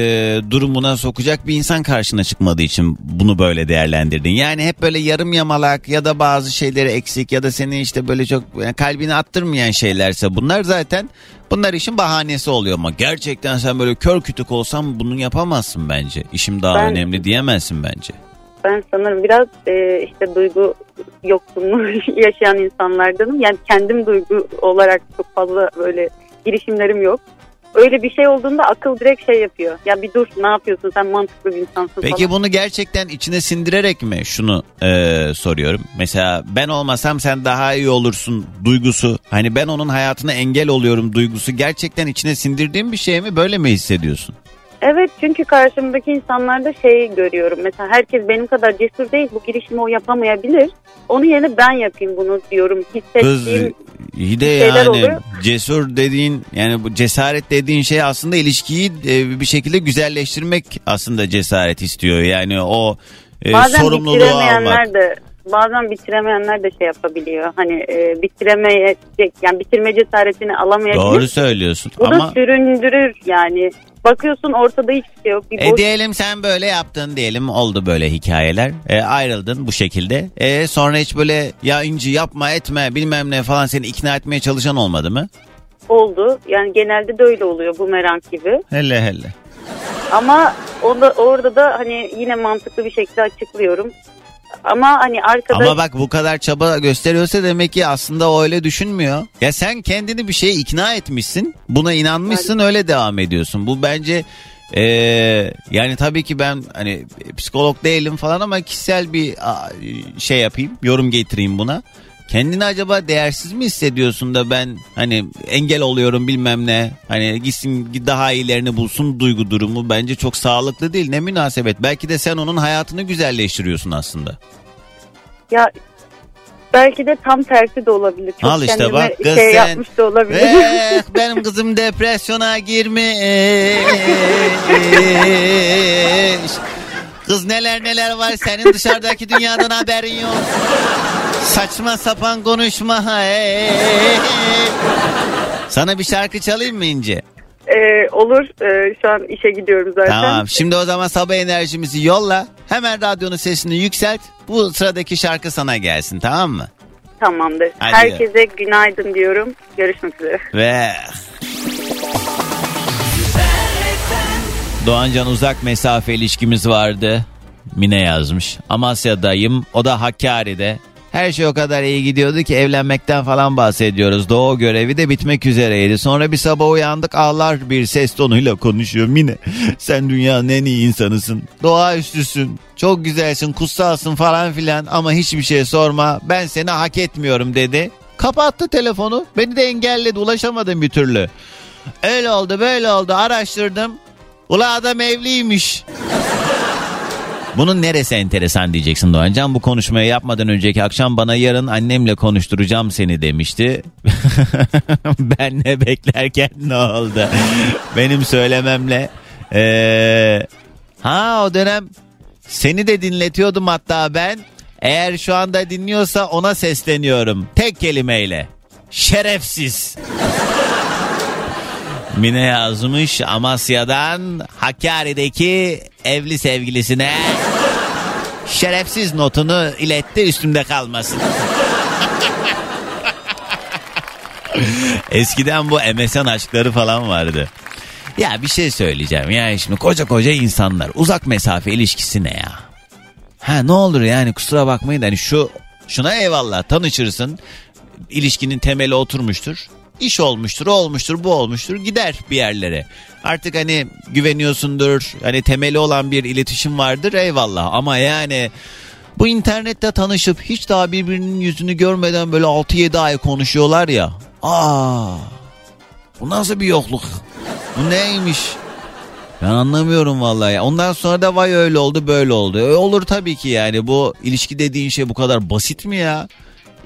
durumuna sokacak bir insan karşına çıkmadığı için bunu böyle değerlendirdin. Yani hep böyle yarım yamalak ya da bazı şeyleri eksik ya da seni işte böyle çok yani kalbini attırmayan şeylerse bunlar zaten bunlar işin bahanesi oluyor ama gerçekten sen böyle kör kütük olsan bunu yapamazsın bence. İşim daha Ben- önemli diyemezsin bence. Ben sanırım biraz e, işte duygu yoksunluğu yaşayan insanlardanım. Yani kendim duygu olarak çok fazla böyle girişimlerim yok. Öyle bir şey olduğunda akıl direkt şey yapıyor. Ya bir dur ne yapıyorsun sen mantıklı bir insansın Peki falan. bunu gerçekten içine sindirerek mi şunu e, soruyorum? Mesela ben olmasam sen daha iyi olursun duygusu. Hani ben onun hayatına engel oluyorum duygusu. Gerçekten içine sindirdiğin bir şey mi? Böyle mi hissediyorsun? Evet çünkü karşımdaki insanlarda şey görüyorum. Mesela herkes benim kadar cesur değil bu girişimi o yapamayabilir. Onun yerine ben yapayım bunu diyorum. Kız Hissettiğim iyi de yani oluyor. cesur dediğin yani bu cesaret dediğin şey aslında ilişkiyi e, bir şekilde güzelleştirmek aslında cesaret istiyor. Yani o e, bazen sorumluluğu almak. de bazen bitiremeyenler de şey yapabiliyor. Hani e, bitiremeyecek yani bitirme cesaretini alamayabilir. Doğru söylüyorsun Bu da ama süründürür yani. Bakıyorsun ortada hiçbir şey yok. Bir E boş diyelim sen böyle yaptın diyelim oldu böyle hikayeler. E, ayrıldın bu şekilde. E, sonra hiç böyle ya inci yapma etme bilmem ne falan seni ikna etmeye çalışan olmadı mı? oldu. Yani genelde de öyle oluyor bumerang gibi. Hele hele. Ama o da, orada da hani yine mantıklı bir şekilde açıklıyorum. Ama hani arkada Ama bak bu kadar çaba gösteriyorsa demek ki aslında o öyle düşünmüyor. Ya sen kendini bir şeye ikna etmişsin. Buna inanmışsın öyle devam ediyorsun. Bu bence e, yani tabii ki ben hani psikolog değilim falan ama kişisel bir a, şey yapayım. Yorum getireyim buna. Kendini acaba değersiz mi hissediyorsun da ben hani engel oluyorum bilmem ne. Hani gitsin daha iyilerini bulsun duygu durumu bence çok sağlıklı değil. Ne münasebet. Belki de sen onun hayatını güzelleştiriyorsun aslında. ya belki de tam tersi de olabilir. Çok Al işte bak kız şey sen. yapmış da olabilir. Eh, benim kızım depresyona girmiş. Kız neler neler var senin dışarıdaki dünyadan haberin yok. Saçma sapan konuşma. Sana bir şarkı çalayım mı İnce? Ee, olur. Ee, şu an işe gidiyorum zaten. Tamam. Şimdi o zaman sabah enerjimizi yolla. Hemen radyonun sesini yükselt. Bu sıradaki şarkı sana gelsin tamam mı? Tamamdır. Hadi. Herkese günaydın diyorum. Görüşmek üzere. Ve Doğancan uzak mesafe ilişkimiz vardı. Mine yazmış. Amasya'dayım. O da Hakkari'de. Her şey o kadar iyi gidiyordu ki evlenmekten falan bahsediyoruz. Doğu görevi de bitmek üzereydi. Sonra bir sabah uyandık ağlar bir ses tonuyla konuşuyor. Mine sen dünyanın en iyi insanısın. Doğaüstüsün. Çok güzelsin, kutsalsın falan filan ama hiçbir şey sorma. Ben seni hak etmiyorum dedi. Kapattı telefonu. Beni de engelledi. Ulaşamadım bir türlü. Öyle oldu böyle oldu araştırdım. Ula adam evliymiş. Bunun neresi enteresan diyeceksin Doğancan. Bu konuşmayı yapmadan önceki akşam bana yarın annemle konuşturacağım seni demişti. ben ne beklerken ne oldu? Benim söylememle. Ee, ha o dönem seni de dinletiyordum hatta ben. Eğer şu anda dinliyorsa ona sesleniyorum. Tek kelimeyle. Şerefsiz. Mine yazmış Amasya'dan Hakkari'deki evli sevgilisine şerefsiz notunu iletti üstümde kalmasın. Eskiden bu MSN aşkları falan vardı. Ya bir şey söyleyeceğim. Yani şimdi koca koca insanlar uzak mesafe ilişkisi ne ya? Ha ne olur yani kusura bakmayın hani şu şuna eyvallah tanışırsın. ilişkinin temeli oturmuştur. İş olmuştur, o olmuştur, bu olmuştur. Gider bir yerlere. Artık hani güveniyorsundur. Hani temeli olan bir iletişim vardır eyvallah. Ama yani Bu internette tanışıp hiç daha birbirinin yüzünü görmeden böyle 6-7 ay konuşuyorlar ya. Aa, bu nasıl bir yokluk? Bu neymiş? Ben anlamıyorum vallahi. Ondan sonra da vay öyle oldu böyle oldu. E, olur tabii ki yani bu ilişki dediğin şey bu kadar basit mi ya?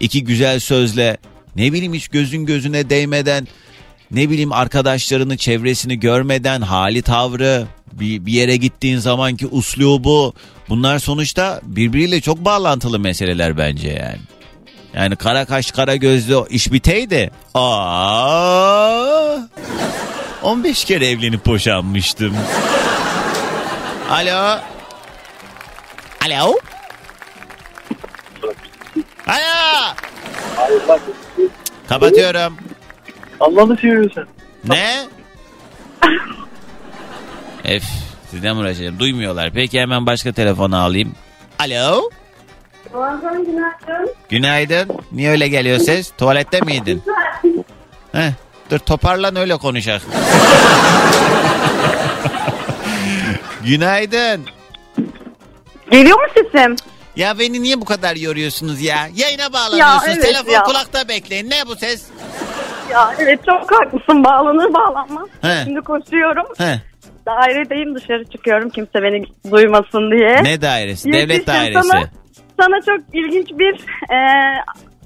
İki güzel sözle ne bileyim hiç gözün gözüne değmeden ne bileyim arkadaşlarını çevresini görmeden hali tavrı bir, bir yere gittiğin zamanki uslubu bunlar sonuçta birbiriyle çok bağlantılı meseleler bence yani. Yani kara kaş kara gözlü iş biteydi. Aa! 15 kere evlenip boşanmıştım. Alo. Alo. Alo. Kapatıyorum. Allah'ını seviyorsun. Ne? Ef sizden uğraşacağım? Duymuyorlar. Peki hemen başka telefonu alayım. Alo. Günaydın. Niye öyle geliyor ses? Tuvalette miydin? Heh, dur toparlan öyle konuşak. Günaydın. Geliyor mu sesim? Ya beni niye bu kadar yoruyorsunuz ya? Yayına bağlanıyorsunuz. evet Telefon ya. kulakta bekleyin. Ne bu ses? Ya evet çok haklısın bağlanır bağlanmaz. He. Şimdi koşuyorum. Heh, Dairedeyim dışarı çıkıyorum kimse beni duymasın diye. ne dairesi? Devlet Yetiştim dairesi. Sana, sana çok ilginç bir e,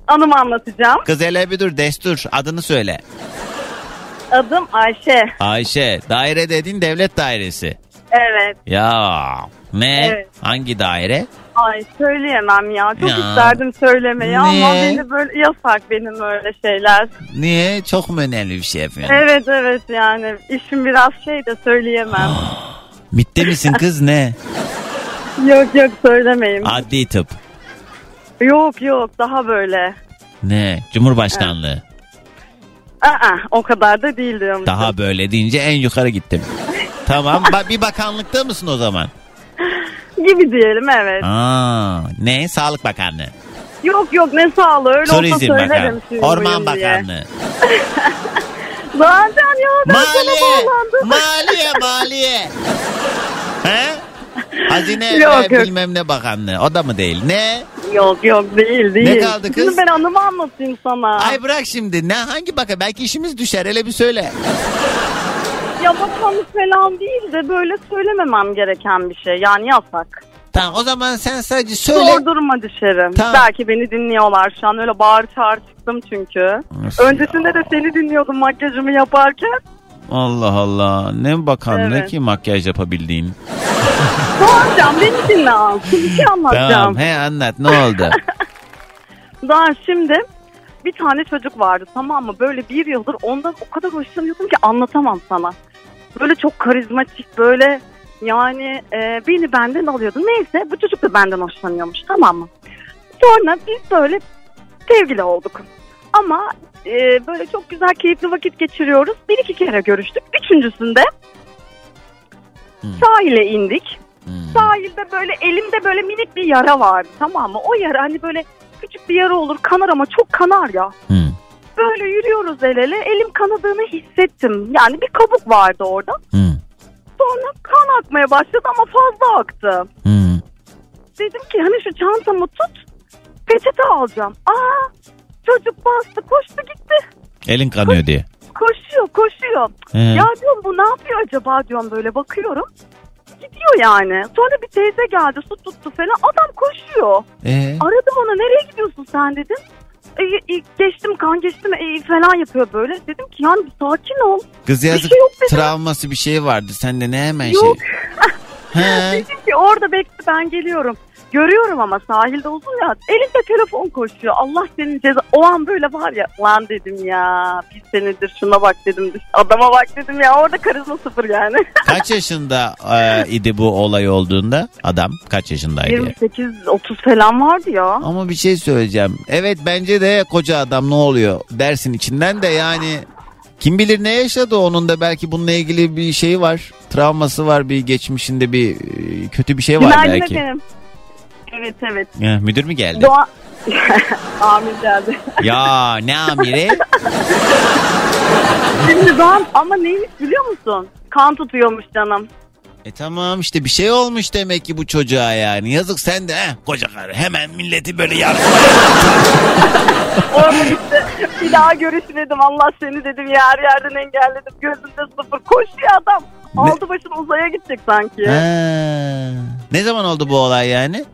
anımı anlatacağım. Kız hele bir dur destur adını söyle. Adım Ayşe. Ayşe daire dediğin devlet dairesi. Evet. Ya ne? Evet. Hangi daire? Ay söyleyemem ya. Çok Ya. isterdim söylemeyi ama Niye? beni böyle yasak benim öyle şeyler. Niye? Çok mu önemli bir şey yapıyorsun? Evet evet yani işim biraz şey de söyleyemem. Bitti misin kız ne? yok yok söylemeyeyim. Adli tıp. Yok yok daha böyle. Ne? Cumhurbaşkanlığı. Aa, o kadar da değil diyorum. Daha böyle deyince en yukarı gittim. tamam. Ba- bir bakanlıkta mısın o zaman? Gibi diyelim evet. Aa, ne? Sağlık Bakanlığı. Yok yok ne sağlığı öyle olsa Turizm söylerim. Bakanlığı. Orman buyum diye. Bakanlığı. Zaten ya ben sana Maliye. bağlandım. Maliye, maliye. He? Hazine Yok, ve yok. bilmem ne bakanlığı. O da mı değil? Ne? Yok yok değil değil. kaldı kız? Şimdi ben anımı anlatayım sana. Ay bırak şimdi. Ne hangi bakan? Belki işimiz düşer. Hele bir söyle. Ya bakanlık falan değil de böyle söylememem gereken bir şey. Yani yasak. Tamam o zaman sen sadece söyle. Sordurma dışarı. Tamam. Belki beni dinliyorlar şu an öyle bağır çağır çıktım çünkü. Of Öncesinde de seni dinliyordum makyajımı yaparken. Allah Allah. Ne bakanlığı Evet. ki makyaj yapabildiğin. Doğancan beni dinle al. Bir şey anlatacağım. Tamam he anlat ne oldu? Daha şimdi bir tane çocuk vardı tamam mı? Böyle bir yıldır ondan o kadar hoşlanıyordum ki anlatamam sana. Böyle çok karizmatik böyle yani e, beni benden alıyordu. Neyse bu çocuk da benden hoşlanıyormuş tamam mı? Sonra biz böyle sevgili olduk. Ama e, böyle çok güzel keyifli vakit geçiriyoruz. Bir iki kere görüştük. Üçüncüsünde Hmm. sahile indik. Hmm. Sahilde böyle elimde böyle minik bir yara vardı tamam mı? O yara hani böyle küçük bir yara olur kanar ama çok kanar ya. Hmm. Böyle yürüyoruz el ele elim kanadığını hissettim. Yani bir kabuk vardı orada. Hmm. Sonra kan akmaya başladı ama fazla aktı. Hmm. Dedim ki hani şu çantamı tut peçete alacağım. Aa çocuk bastı koştu gitti. Elin kanıyor diye. Koşuyor koşuyor. He. Ya diyorum bu ne yapıyor acaba diyorum böyle bakıyorum. Gidiyor yani. Sonra bir teyze geldi su tuttu falan. Adam koşuyor. Ee? Aradı bana nereye gidiyorsun sen dedim. E, e, geçtim kan geçtim e, falan yapıyor böyle. Dedim ki yani bir sakin ol. Kız Bir yazık şey yok dedim. travması bir şey vardı. Sen de ne hemen Yok. şey. He. Dedim ki orada bekle ben geliyorum. Görüyorum ama sahilde uzun ya. Elinde telefon koşuyor. Allah senin ceza. O an böyle var ya. Lan dedim ya. Bir senedir şuna bak dedim. Adama bak dedim ya. Orada karizma sıfır yani. Kaç yaşında e, idi bu olay olduğunda? Adam kaç yaşındaydı? 28-30 falan vardı ya. Ama bir şey söyleyeceğim. Evet bence de koca adam ne oluyor dersin içinden de yani kim bilir ne yaşadı onun da belki bununla ilgili bir şey var. Travması var bir geçmişinde bir e, kötü bir şey var Günaydın belki. efendim. Evet evet. Ya, müdür mü geldi? Doğa... Amir geldi. ya ne amiri? Şimdi Doğan ama neymiş biliyor musun? Kan tutuyormuş canım. E tamam işte bir şey olmuş demek ki bu çocuğa yani. Yazık sen de he, koca karı hemen milleti böyle yardım. Orada gitti. Bir daha görüşmedim. Allah seni dedim ya her yerden engelledim. Gözümde sıfır. Koşuyor adam. Aldı başını uzaya gidecek sanki. Ha. Ne zaman oldu bu olay yani?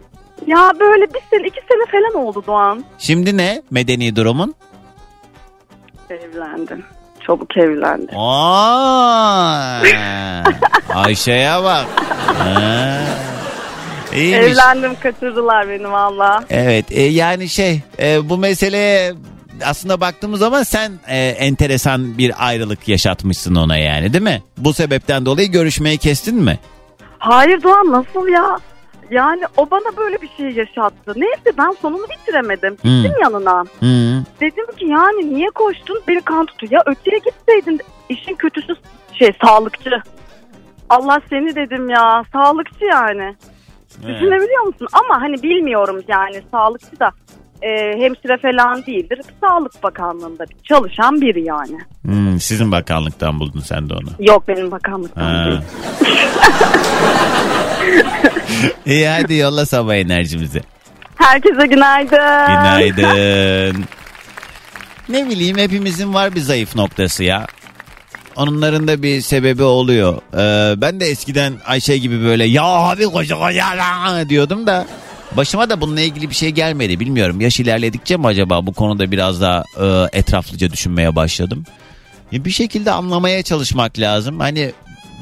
Ya böyle bir sene iki sene falan oldu Doğan. Şimdi ne medeni durumun? Evlendim. Çabuk evlendim. Aa, Ayşe'ye bak. Ha. İyiymiş. Evlendim kaçırdılar beni valla. Evet e, yani şey e, bu meseleye aslında baktığımız zaman sen e, enteresan bir ayrılık yaşatmışsın ona yani değil mi? Bu sebepten dolayı görüşmeyi kestin mi? Hayır Doğan nasıl ya? Yani o bana böyle bir şey yaşattı. Neyse ben sonunu bitiremedim. Hmm. Gittim yanına. Hı. Dedim ki yani niye koştun? Beni kan tutuyor. Ya öteye gitseydin. İşin kötüsü şey sağlıkçı. Allah seni dedim ya. Sağlıkçı yani. Düşünebiliyor musun? Ama hani bilmiyorum yani sağlıkçı da e, hemşire falan değildir. Sağlık Bakanlığı'nda bir çalışan biri yani. Hmm, sizin bakanlıktan buldun sen de onu. Yok benim bakanlıktan Ha. değil. İyi hadi yolla sabah enerjimizi. Herkese günaydın. Günaydın. ne bileyim hepimizin var bir zayıf noktası ya. Onların da bir sebebi oluyor. Ee, ben de eskiden Ayşe gibi böyle ya abi koca koca la" diyordum da başıma da bununla ilgili bir şey gelmedi. Bilmiyorum yaş ilerledikçe mi acaba bu konuda biraz daha e, etraflıca düşünmeye başladım. Ya bir şekilde anlamaya çalışmak lazım. Hani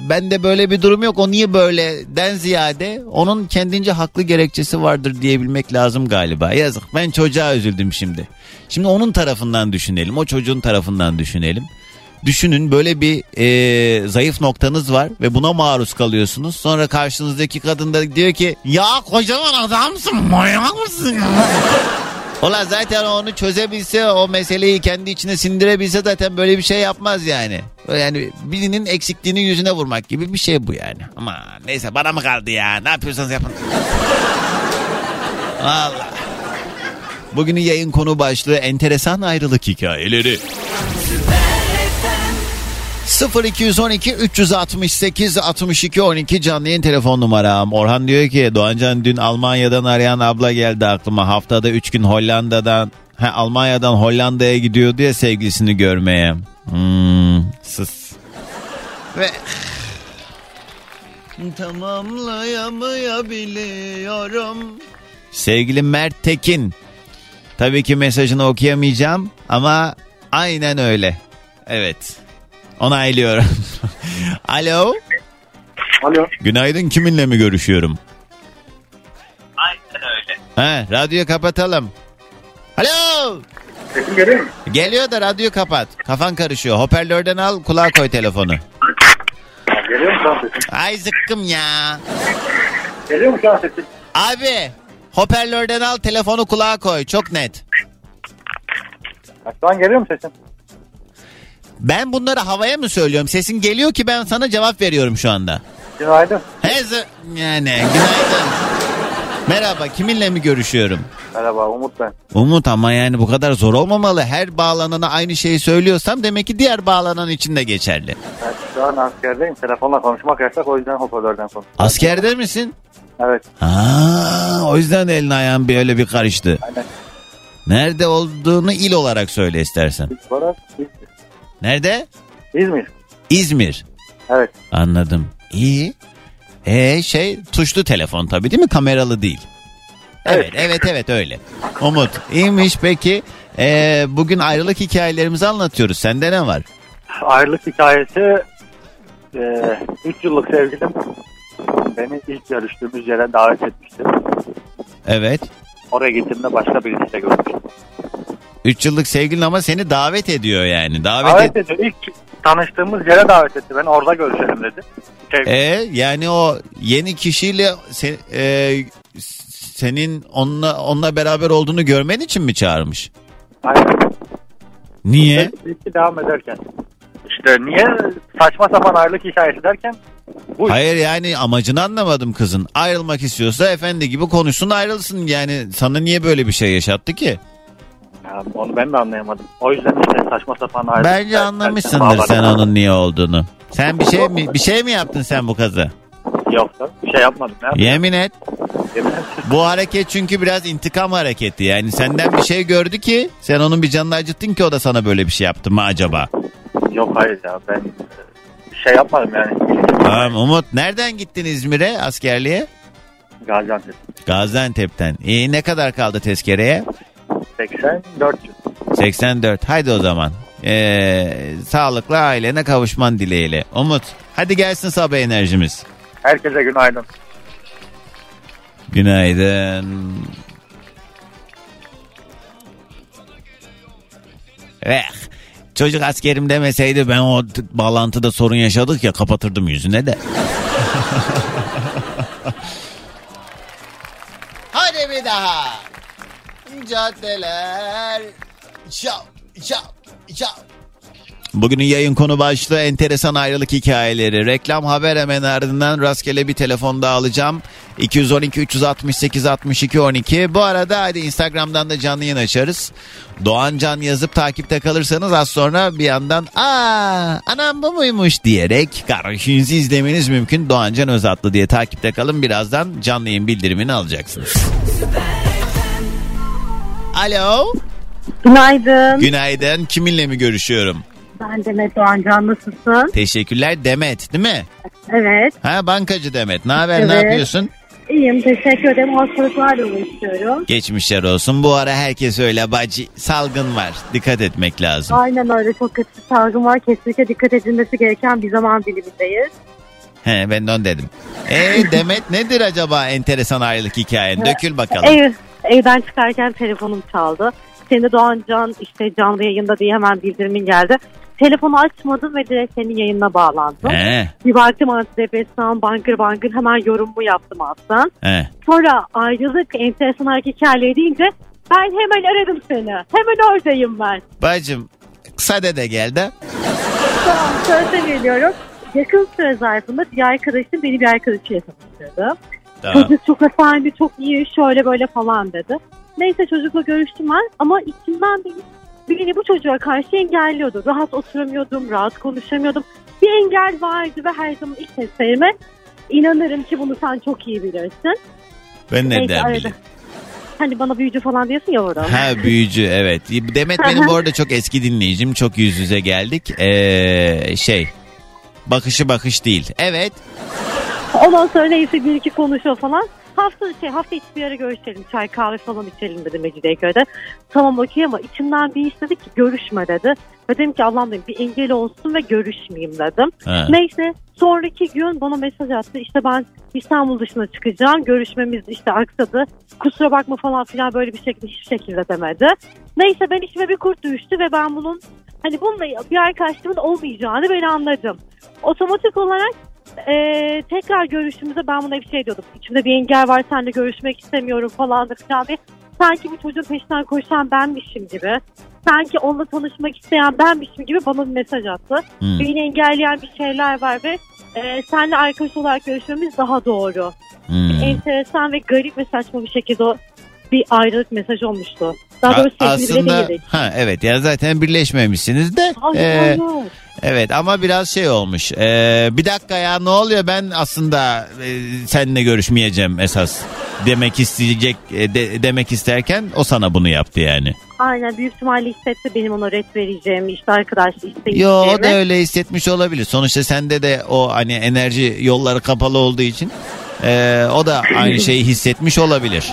bende böyle bir durum yok. O niye böyle den ziyade onun kendince haklı gerekçesi vardır diyebilmek lazım galiba. Yazık ben çocuğa üzüldüm şimdi. Şimdi onun tarafından düşünelim. O çocuğun tarafından düşünelim. Düşünün böyle bir e, zayıf noktanız var ve buna maruz kalıyorsunuz. Sonra karşınızdaki kadın da diyor ki ya kocaman adamsın manyak mısın? Ola zaten onu çözebilse o meseleyi kendi içine sindirebilse zaten böyle bir şey yapmaz yani. Yani birinin eksikliğini yüzüne vurmak gibi bir şey bu yani. Ama neyse bana mı kaldı ya ne yapıyorsanız yapın. Allah. Bugünün yayın konu başlığı enteresan ayrılık hikayeleri. 0212 368 62 12 canlı yayın telefon numaram. Orhan diyor ki Doğancan dün Almanya'dan arayan abla geldi aklıma. Haftada 3 gün Hollanda'dan he, Almanya'dan Hollanda'ya gidiyordu ya sevgilisini görmeye. Hmm, sus. Ve tamamlayamayabiliyorum. Sevgili Mert Tekin. Tabii ki mesajını okuyamayacağım ama aynen öyle. Evet. Onaylıyorum. Alo. Alo. Günaydın kiminle mi görüşüyorum? Aynen öyle. He, radyoyu kapatalım. Alo. Sesim geliyor mu? Geliyor da radyoyu kapat. Kafan karışıyor. Hoparlörden al kulağa koy telefonu. Geliyor mu şu an sesim? Ay zıkkım ya. Geliyor mu şu an sesim? Abi hoparlörden al telefonu kulağa koy. Çok net. Şu an geliyor mu sesim? Ben bunları havaya mı söylüyorum? Sesin geliyor ki ben sana cevap veriyorum şu anda. Günaydın. He zı- yani günaydın. Merhaba kiminle mi görüşüyorum? Merhaba Umut ben. Umut ama yani bu kadar zor olmamalı. Her bağlanana aynı şeyi söylüyorsam demek ki diğer bağlanan için de geçerli. Ben şu an askerdeyim. Telefonla konuşmak yasak o yüzden hoparlörden konuşuyorum. Askerde misin? Evet. Ha, o yüzden elin ayağın bir öyle bir karıştı. Aynen. Nerede olduğunu il olarak söyle istersen. İlk olarak İzmir. Nerede? İzmir. İzmir. Evet. Anladım. İyi. E şey tuşlu telefon tabii değil mi? Kameralı değil. Evet, evet, evet öyle. Umut, iyiymiş peki. E, bugün ayrılık hikayelerimizi anlatıyoruz. Sende ne var? Ayrılık hikayesi 3 yıllık sevgilim beni ilk görüştüğümüz yere davet etmişti. Evet. Oraya gittiğimde başka birisiyle görmüştüm. 3 yıllık sevgilin ama seni davet ediyor yani. Davet, Davet et- ediyor. İlk tanıştığımız yere davet etti. Ben orada görüşelim dedi. Şey, E, yani o yeni kişiyle se- e, senin onunla onunla beraber olduğunu görmen için mi çağırmış? Aynen. Niye? İlki devam ederken. İşte niye saçma sapan ayrılık hikayesi derken bu Hayır yani amacını anlamadım kızın. Ayrılmak istiyorsa efendi gibi konuşsun ayrılsın. Yani sana niye böyle bir şey yaşattı ki? Onu ben de anlayamadım. O yüzden işte saçma sapan ayrılık Bence anlamışsındır sen onun niye olduğunu. Sen bir şey mi bir şey mi yaptın sen bu kızı? Yok da bir şey yapmadım ya. Yemin et. Yemin. Bu hareket çünkü biraz intikam hareketi. Yani senden bir şey gördü ki sen onun bir canını acıttın ki o da sana böyle bir şey yaptı mı acaba? Yok hayır ya ben bir şey yapmadım yani. Tamam Umut nereden gittin İzmir'e askerliğe? Gaziantep. Gaziantep'ten. İyi ne kadar kaldı tezkereye? 84 yıl. 84. Haydi o zaman. Ee, sağlıklı ailene kavuşman dileğiyle. Umut hadi gelsin sabah enerjimiz. Herkese günaydın. Günaydın. Eh, çocuk askerim demeseydi ben o t- bağlantıda sorun yaşadık ya kapatırdım yüzüne de. Hadi bir daha. Caddeler. Çap, çap, çap. Bugünün yayın konu başlığı enteresan ayrılık hikayeleri. Reklam haber hemen ardından rastgele bir telefon daha alacağım. 212 368 62 12. Bu arada hadi Instagram'dan da canlı yayın açarız. Doğan Can yazıp takipte kalırsanız az sonra bir yandan aa anam bu muymuş diyerek karşınızı izlemeniz mümkün. Doğan Can Özatlı diye takipte kalın. Birazdan canlı yayın bildirimini alacaksınız. Alo. Günaydın. Günaydın. Kiminle mi görüşüyorum? Ben Demet Doğancan nasılsın? Teşekkürler Demet değil mi? Evet. Ha bankacı Demet. Ne haber ne Evet. yapıyorsun? İyiyim teşekkür ederim. Hastalıklarla uğraşıyorum. Geçmişler olsun. Bu ara herkes öyle bacı salgın var. Dikkat etmek lazım. Aynen öyle çok kötü bir salgın var. Kesinlikle dikkat edilmesi gereken bir zaman dilimindeyiz. He ben de onu dedim. E Demet nedir acaba enteresan ayrılık hikayen? Dökül bakalım. Ev, evden çıkarken telefonum çaldı. Senin de Doğancan işte canlı yayında diye hemen bildirimin geldi. Telefonu açmadım ve direkt senin yayınına bağlandım. He, Bir baktım antidepresan, bangır bangır hemen yorumumu yaptım aslında. he. Sonra ayrılık enteresan hareket hikayeleri deyince ben hemen aradım seni. Hemen oradayım ben. Bacım sade de geldi. Tamam sözde geliyorum. Yakın süre zarfında bir arkadaşım beni bir arkadaşıyla tanıştırdı. Tamam. Çocuk çok efendi, çok iyi, şöyle böyle falan dedi. Neyse çocukla görüştüm ben ama içimden beni, beni bu çocuğa karşı engelliyordu. Rahat oturamıyordum, rahat konuşamıyordum. Bir engel vardı ve her zaman ilk seslerime inanırım ki bunu sen çok iyi bilirsin. Ben Neyse, nereden arada. bileyim? Hani bana büyücü falan diyorsun ya orada. Ha büyücü evet. Demet benim bu arada çok eski dinleyicim. Çok yüz yüze geldik. Ee, şey bakışı bakış değil. Evet. Ondan sonra neyse bir iki konuşuyor falan. Hafta şey hafta içi bir ara görüşelim. Çay kahve falan içelim dedi Mecidiyeköy'de. Tamam okey ama içimden bir iş dedi ki görüşme dedi. Ve dedim ki Allah'ım dedim bir engel olsun ve görüşmeyeyim dedim. Ha. Neyse sonraki gün bana mesaj attı. İşte ben İstanbul dışına çıkacağım. Görüşmemiz işte aksadı. Kusura bakma falan filan böyle bir şekilde hiçbir şekilde demedi. Neyse ben içime bir kurt düştü ve ben bunun hani bununla bir arkadaşlığımın olmayacağını ben anladım. Otomatik olarak ee, tekrar görüşümüzde ben buna bir şey diyordum. İçimde bir engel var seninle görüşmek istemiyorum falan diye. Sanki bu çocuğun peşinden koşan benmişim gibi. Sanki onunla tanışmak isteyen benmişim gibi bana bir mesaj attı. Hmm. Beni engelleyen bir şeyler var ve e, seninle arkadaş olarak görüşmemiz daha doğru. Hmm. Enteresan ve garip ve saçma bir şekilde o bir ayrılık mesajı olmuştu. Daha doğrusu bile aslında değildik. ha evet ya zaten birleşmemişsiniz de. Hayır, Ee, hayır. Evet ama biraz şey olmuş. Ee, bir dakika ya ne oluyor ben aslında e, seninle görüşmeyeceğim esas demek isteyecek e, de- demek isterken o sana bunu yaptı yani. Aynen büyük ihtimalle hissetti benim ona ret vereceğimi, işte arkadaş isteyeceğimi. Yo o da öyle hissetmiş olabilir. Sonuçta sende de o hani enerji yolları kapalı olduğu için e, o da aynı şeyi hissetmiş olabilir.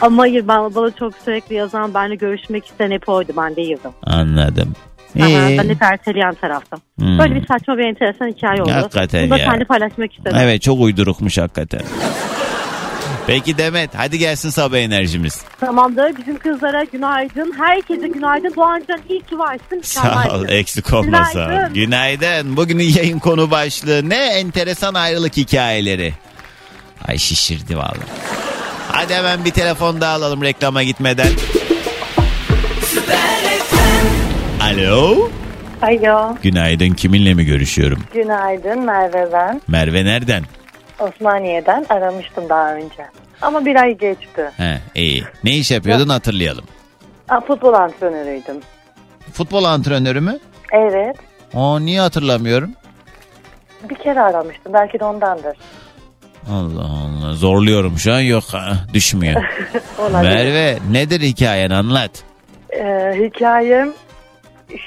Ama hayır ben bana çok sürekli yazan benimle görüşmek isteyen hep oydu ben değildim. Anladım. Aha, ben hep erteleyen taraftım. Hmm. Böyle bir saçma bir enteresan hikaye oldu. Hakikaten Bunu da ya. seninle paylaşmak istedim. Evet çok uydurukmuş hakikaten. Peki Demet hadi gelsin sabah enerjimiz. Tamamdır. Bizim kızlara günaydın. Herkese günaydın. Doğancan iyi ki varsın. Sağ ol Mükemmelsin. eksik olma sağ ol. Günaydın. Günaydın. Bugünün yayın konu başlığı ne? Enteresan ayrılık hikayeleri. Ay şişirdi vallahi. Hadi hemen bir telefon daha alalım reklama gitmeden. Alo. Alo, Günaydın kiminle mi görüşüyorum? günaydın Merve ben. Merve nereden? Osmaniye'den aramıştım daha önce. Ama bir ay geçti. He, iyi. Ne iş yapıyordun hatırlayalım. Aa, futbol antrenörüydüm. Futbol antrenörü mü? Evet, O niye hatırlamıyorum? bir kere aramıştım. Belki de ondandır. Allah Allah zorluyorum şu an yok ha, düşmüyor. Olabilir. Merve nedir hikayen anlat. Ee, hikayem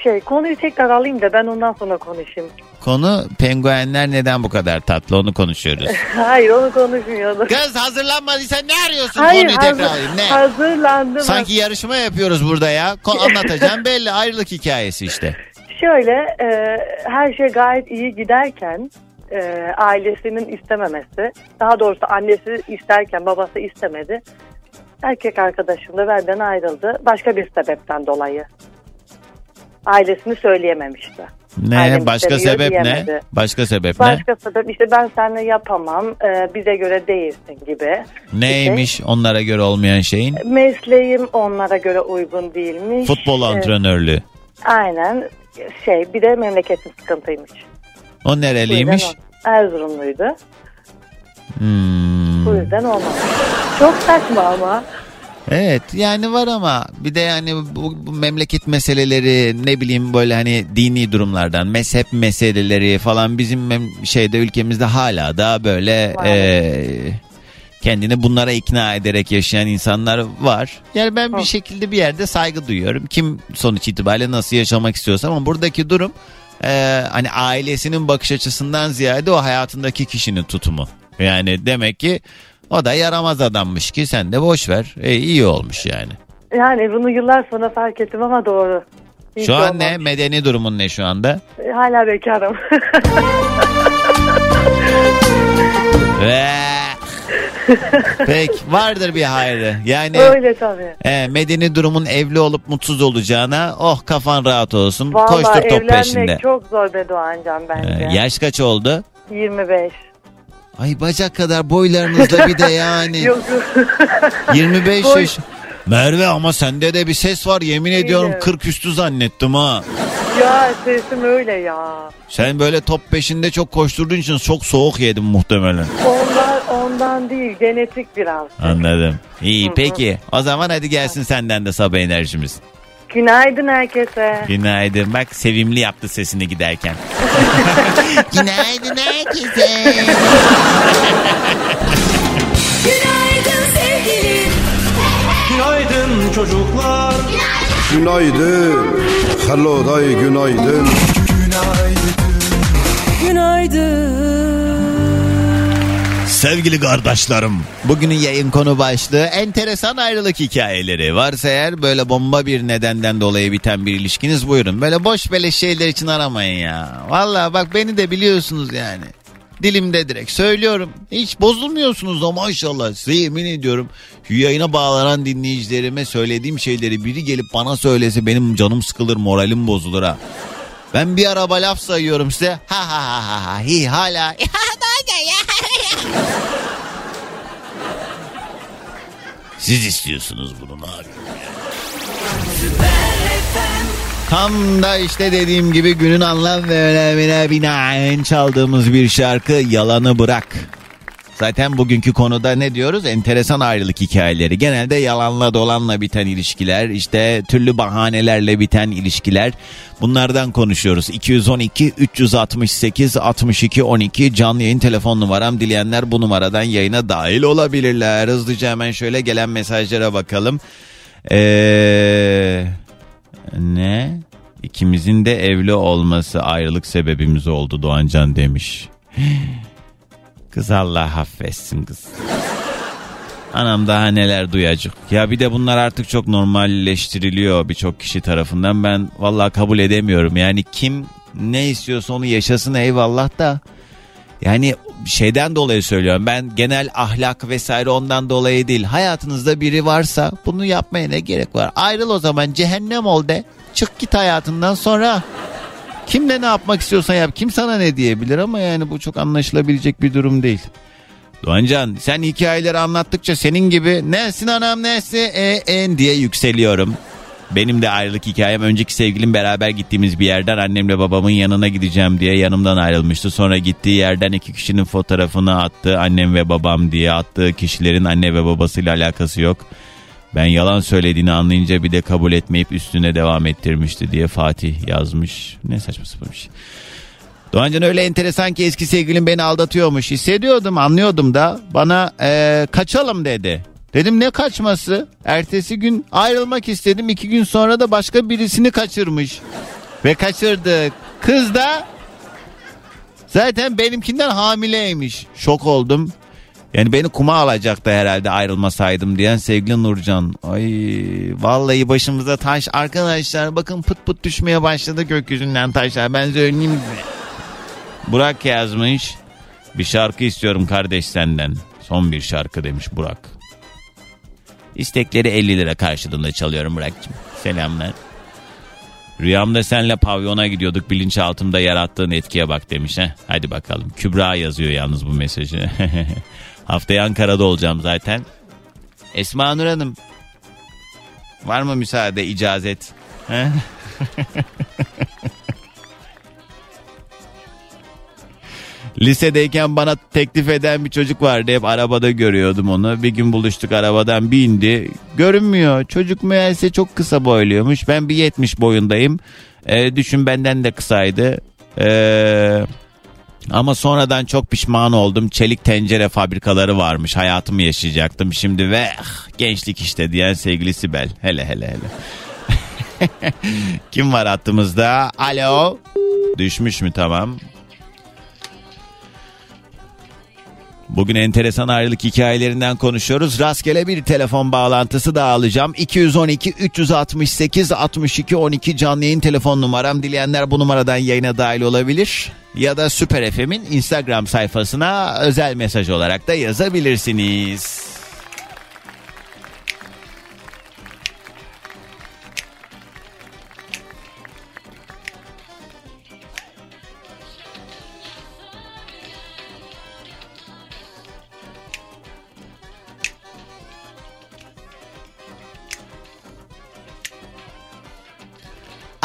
şey konuyu tekrar alayım da ben ondan sonra konuşayım. Konu penguenler neden bu kadar tatlı onu konuşuyoruz. Hayır onu konuşmuyordum. Kız hazırlanmadıysan ne arıyorsun Hayır konuyu hazır, tekrar alayım, ne? hazırlandım. Sanki yarışma yapıyoruz burada ya. Ko- anlatacağım belli ayrılık hikayesi işte. Şöyle e, her şey gayet iyi giderken e, ailesinin istememesi daha doğrusu annesi isterken babası istemedi. Erkek arkadaşım da benden ayrıldı başka bir sebepten dolayı. Ailesini söyleyememişti. Ne Ailem başka sebep ne? diyemedi. Başka sebep ne? Başka sebep işte ben seninle yapamam e, bize göre değilsin gibi. Neymiş onlara göre olmayan şeyin? Mesleğim onlara göre uygun değilmiş. Futbol E, antrenörlüğü. aynen şey bir de memleketin sıkıntıymış. O nereliymiş? Erzurumluydu. Hmm. Bu yüzden olmadı. Çok saçma ama. Evet yani var ama bir de yani bu, bu memleket meseleleri ne bileyim böyle hani dini durumlardan mezhep meseleleri falan bizim mem- şeyde ülkemizde hala da böyle Var. eee, kendini bunlara ikna ederek yaşayan insanlar var. Yani ben bir şekilde bir yerde saygı duyuyorum. Kim sonuç itibariyle nasıl yaşamak istiyorsa ama buradaki durum eee, hani ailesinin bakış açısından ziyade o hayatındaki kişinin tutumu. Yani demek ki o da yaramaz adammış ki sen de boş ver. E, iyi olmuş yani. Yani bunu yıllar sonra fark ettim ama doğru. İyi Şu an ne? olmamış. Medeni durumun ne şu anda? Hala bekarım. Ve Pek vardır bir hayrı. Yani Öyle tabii. e, medeni durumun evli olup mutsuz olacağına oh kafan rahat olsun. Vallahi Koştur top evlenmek peşinde. çok zor be Doğancan bence. E, yaş kaç oldu? 25. Ay bacak kadar boylarınızla bir de yani. Yok yok. 25 Boy- yaş. Merve ama sende de bir ses var yemin ediyorum Evet. 40 üstü zannettim ha. ya sesim öyle ya. Sen böyle top peşinde çok koşturduğun için çok soğuk yedin muhtemelen. Ondan, ondan değil genetik biraz. Anladım. İyi Hı hı. peki. O zaman hadi gelsin senden de sabah enerjimiz. Günaydın herkese. Günaydın. Bak sevimli yaptı sesini giderken. Günaydın herkese. Günaydın sevgilim. Günaydın çocuklar. Günaydın. Hello day günaydın. Sevgili kardeşlerim. Bugünün yayın konu başlığı enteresan ayrılık hikayeleri. Varsa eğer böyle bomba bir nedenden dolayı biten bir ilişkiniz buyurun. Böyle boş beleş şeyler için aramayın ya. Valla bak beni de biliyorsunuz yani. Dilimde direkt söylüyorum. Hiç bozulmuyorsunuz da maşallah. Size yemin ediyorum. Şu yayına bağlanan dinleyicilerime söylediğim şeyleri biri gelip bana söylese benim canım sıkılır moralim bozulur ha. Ben bir araba laf sayıyorum size. Ha ha ha ha ha hi hala. Siz istiyorsunuz bunu ne? Tam da işte dediğim gibi günün anlam ve önemine binaen çaldığımız bir şarkı Yalanı Bırak. Zaten bugünkü konuda ne diyoruz? Enteresan ayrılık hikayeleri. Genelde yalanla dolanla biten ilişkiler, işte türlü bahanelerle biten ilişkiler. Bunlardan konuşuyoruz. 212 368 62 12 canlı yayın telefon numaram. Dileyenler bu numaradan yayına dahil olabilirler. Hızlıca hemen şöyle gelen mesajlara bakalım. Eee... Ne? İkimizin de evli olması ayrılık sebebimiz oldu Doğancan demiş. Kız Allah affetsin kız. Anam daha neler duyacak. Ya bir de bunlar artık çok normalleştiriliyor birçok kişi tarafından. Ben vallahi kabul edemiyorum. Yani kim ne istiyorsa onu yaşasın eyvallah da. Yani şeyden dolayı söylüyorum. Ben genel ahlak vesaire ondan dolayı değil. Hayatınızda biri varsa bunu yapmaya ne gerek var? Ayrıl o zaman cehennem ol de. Çık git hayatından sonra. Kimle ne yapmak istiyorsan yap. Kim sana ne diyebilir ama yani bu çok anlaşılabilecek bir durum değil. Doğancan sen hikayeleri anlattıkça senin gibi nesin anam nesi e, en diye yükseliyorum. Benim de ayrılık hikayem önceki sevgilim beraber gittiğimiz bir yerden annemle babamın yanına gideceğim diye yanımdan ayrılmıştı. Sonra gittiği yerden iki kişinin fotoğrafını attı annem ve babam diye attığı kişilerin anne ve babasıyla alakası yok. Ben yalan söylediğini anlayınca bir de kabul etmeyip üstüne devam ettirmişti diye Fatih yazmış. Ne saçma sapan bir şey. Doğancan öyle enteresan ki eski sevgilim beni aldatıyormuş. Hissediyordum anlıyordum da bana eee, kaçalım dedi. Dedim ne kaçması? Ertesi gün ayrılmak istedim. iki gün sonra da başka birisini kaçırmış. Ve kaçırdı. Kız da zaten benimkinden hamileymiş. Şok oldum. Yani beni kuma alacaktı herhalde ayrılmasaydım diyen sevgili Nurcan. Ay vallahi başımıza taş. Arkadaşlar bakın pıt pıt düşmeye başladı gökyüzünden taşlar. Ben söyleyeyim size. Burak yazmış. Bir şarkı istiyorum kardeş senden. Son bir şarkı demiş Burak. İstekleri 50 lira karşılığında çalıyorum Burak'cığım. Selamlar. Rüyamda senle pavyona gidiyorduk bilinçaltımda yarattığın etkiye bak demiş. Heh. Hadi bakalım. Kübra yazıyor yalnız bu mesajı. Haftaya Ankara'da olacağım zaten. Esma Nur Hanım. Var mı müsaade icazet? Lisedeyken bana teklif eden bir çocuk vardı. Hep arabada görüyordum onu. Bir gün buluştuk arabadan bindi. Görünmüyor. Çocuk meğerse çok kısa boyluymuş. Ben bir 70 boyundayım. Ee, düşün benden de kısaydı. Ee, ama sonradan çok pişman oldum. Çelik tencere fabrikaları varmış. Hayatımı yaşayacaktım şimdi ve ah, gençlik işte diyen sevgili Sibel. Hele hele hele. Kim var hattımızda? Alo. Düşmüş mü tamam. Bugün enteresan ayrılık hikayelerinden konuşuyoruz. Rastgele bir telefon bağlantısı da alacağım. 212 368 62 12 canlı yayın telefon numaram. Dileyenler bu numaradan yayına dahil olabilir. Ya da Süper FM'in Instagram sayfasına özel mesaj olarak da yazabilirsiniz.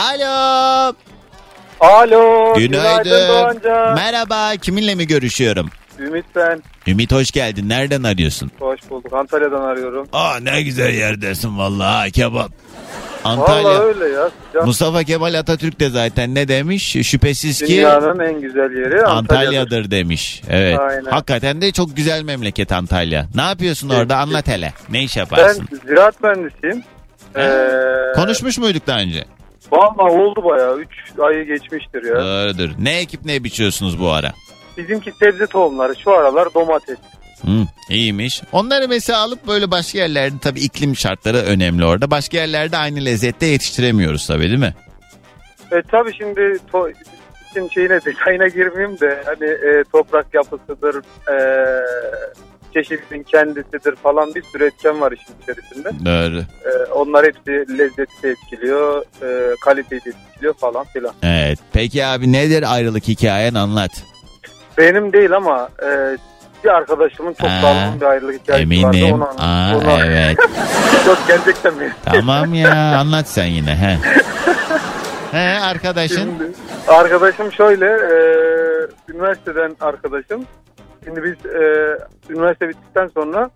Alo. Alo. Günaydın. Doğancan. Merhaba. Kiminle mi görüşüyorum? Ümit ben. Ümit hoş geldin. Nereden arıyorsun? Hoş bulduk. Antalya'dan arıyorum. Aa ne güzel yerdesin vallahi kebap. Vallahi Antalya. öyle ya. Sıcak. Mustafa Kemal Atatürk de zaten ne demiş? Şüphesiz ki Dünyanın en güzel yeri Antalya'dır. Antalya'dır demiş. Evet. Aynen. Hakikaten de çok güzel memleket Antalya. Ne yapıyorsun Evet. orada? Anlat hele. Ne iş Ben yaparsın? ziraat mühendisiyim. Ee, Konuşmuş muyduk daha önce? Vallahi oldu bayağı. 3 ayı geçmiştir ya. Doğrudur. Ne ekip ne biçiyorsunuz bu ara? Bizimki sebze tohumları. Şu aralar domates. Hı, iyiymiş. Onları mesela alıp böyle başka yerlerde tabii iklim şartları önemli orada. Başka yerlerde aynı lezzette yetiştiremiyoruz tabii değil mi? E tabii şimdi to- için şeyine detayına girmeyeyim de hani e, toprak yapısıdır, e, çeşidin kendisidir falan bir sürü etken var işin içerisinde. Doğru. E, onlar hepsi lezzeti etkiliyor, e, kaliteyi etkiliyor falan filan. Evet. Peki abi nedir ayrılık hikayen anlat. Benim değil ama e, bir arkadaşımın çok Ha, sağlam bir ayrılık hikayesi vardı. Eminim. Aa, evet. Yok gerçekten mi? tamam ya anlat sen yine. He. He arkadaşın. Şimdi, arkadaşım şöyle, e, üniversiteden arkadaşım. Şimdi biz e, üniversite bittikten sonra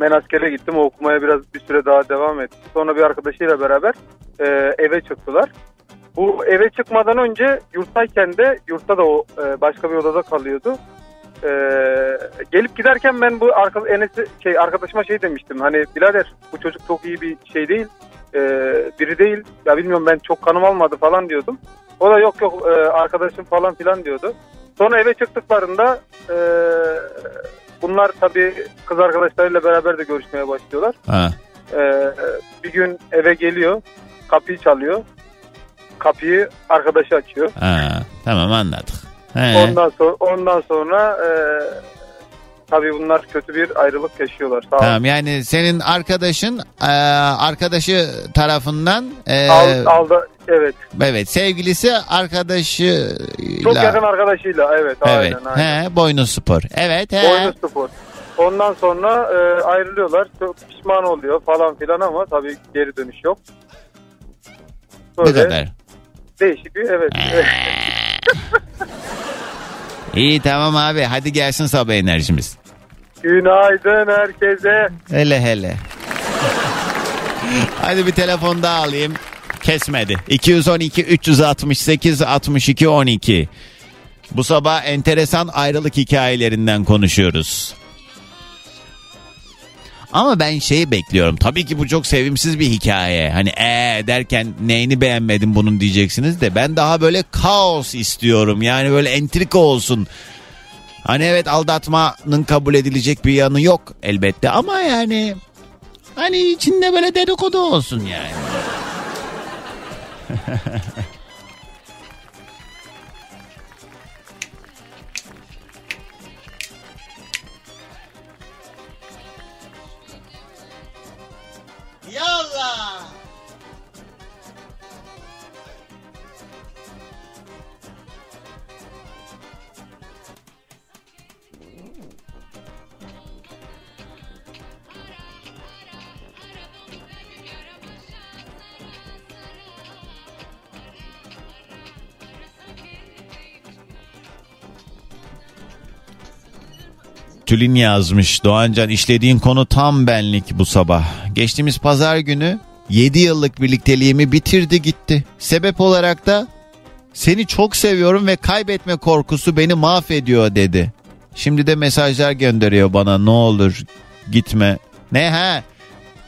ben askere gittim. Okumaya biraz bir süre daha devam etti. Sonra bir arkadaşıyla beraber e, eve çıktılar. Bu eve çıkmadan önce yurttayken de yurtta da o e, başka bir odada kalıyordu. E, gelip giderken ben bu arka, Enes'e şey arkadaşıma şey demiştim. Hani birader bu çocuk çok iyi bir şey değil. e, biri değil. Ya bilmiyorum ben çok kanım almadı falan diyordum. O da yok yok e, arkadaşım falan filan diyordu. Sonra eve çıktıklarında e, bunlar tabii kız arkadaşlarıyla beraber de görüşmeye başlıyorlar. Ha. E, bir gün eve geliyor, kapıyı çalıyor. Kapıyı arkadaşı açıyor. ha. Tamam anladık. He. Ondan sonra ondan sonra e, tabii bunlar kötü bir ayrılık yaşıyorlar. Sağ. Tamam yani senin arkadaşın e, arkadaşı tarafından e, Al, aldı evet. evet sevgilisi arkadaşıyla Çok yakın arkadaşıyla evet. evet Aynen, aynen. he boynu spor evet he Boynu spor. Ondan sonra e, ayrılıyorlar. Çok pişman oluyor falan filan ama tabii geri dönüş yok. bu Böyle kadar Değişik bir evet. İyi tamam abi hadi gelsin sabah enerjimiz. Günaydın herkese. Hele hele. Hadi bir telefon daha alayım. Kesmedi. 212 368 62 12. Bu sabah enteresan ayrılık hikayelerinden konuşuyoruz. Ama ben şeyi bekliyorum. Tabii ki bu çok sevimsiz bir hikaye. Hani ee derken neyini beğenmedim bunun diyeceksiniz de ben daha böyle kaos istiyorum. Yani böyle entrika olsun. Hani evet aldatmanın kabul edilecek bir yanı yok elbette ama yani hani içinde böyle dedikodu olsun yani. Yallah. Tülin yazmış. Doğancan işlediğin konu tam benlik bu sabah. Geçtiğimiz pazar günü 7 yıllık birlikteliğimi bitirdi gitti. Sebep olarak da seni çok seviyorum ve kaybetme korkusu beni mahvediyor dedi. Şimdi de mesajlar gönderiyor bana ne olur gitme. Ne ha?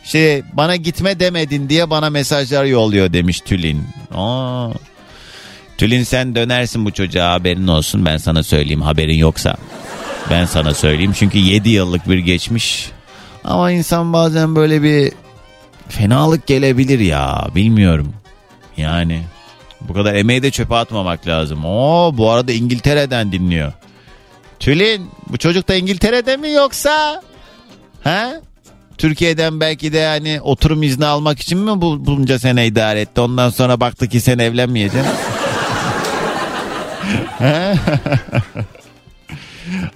Şey bana gitme demedin diye bana mesajlar yolluyor demiş Tülin. Aa. Tülin sen dönersin bu çocuğa haberin olsun ben sana söyleyeyim haberin yoksa. Ben sana söyleyeyim çünkü 7 yıllık bir geçmiş. Ama insan bazen böyle bir fenalık gelebilir ya bilmiyorum. Yani bu kadar emeği de çöpe atmamak lazım. Oo bu arada İngiltere'den dinliyor. Tülin bu çocuk da İngiltere'de mi yoksa? Ha? Türkiye'den belki de hani oturum izni almak için mi bu, bunca sene idare etti? Ondan sonra baktı ki sen evlenmeyeceksin.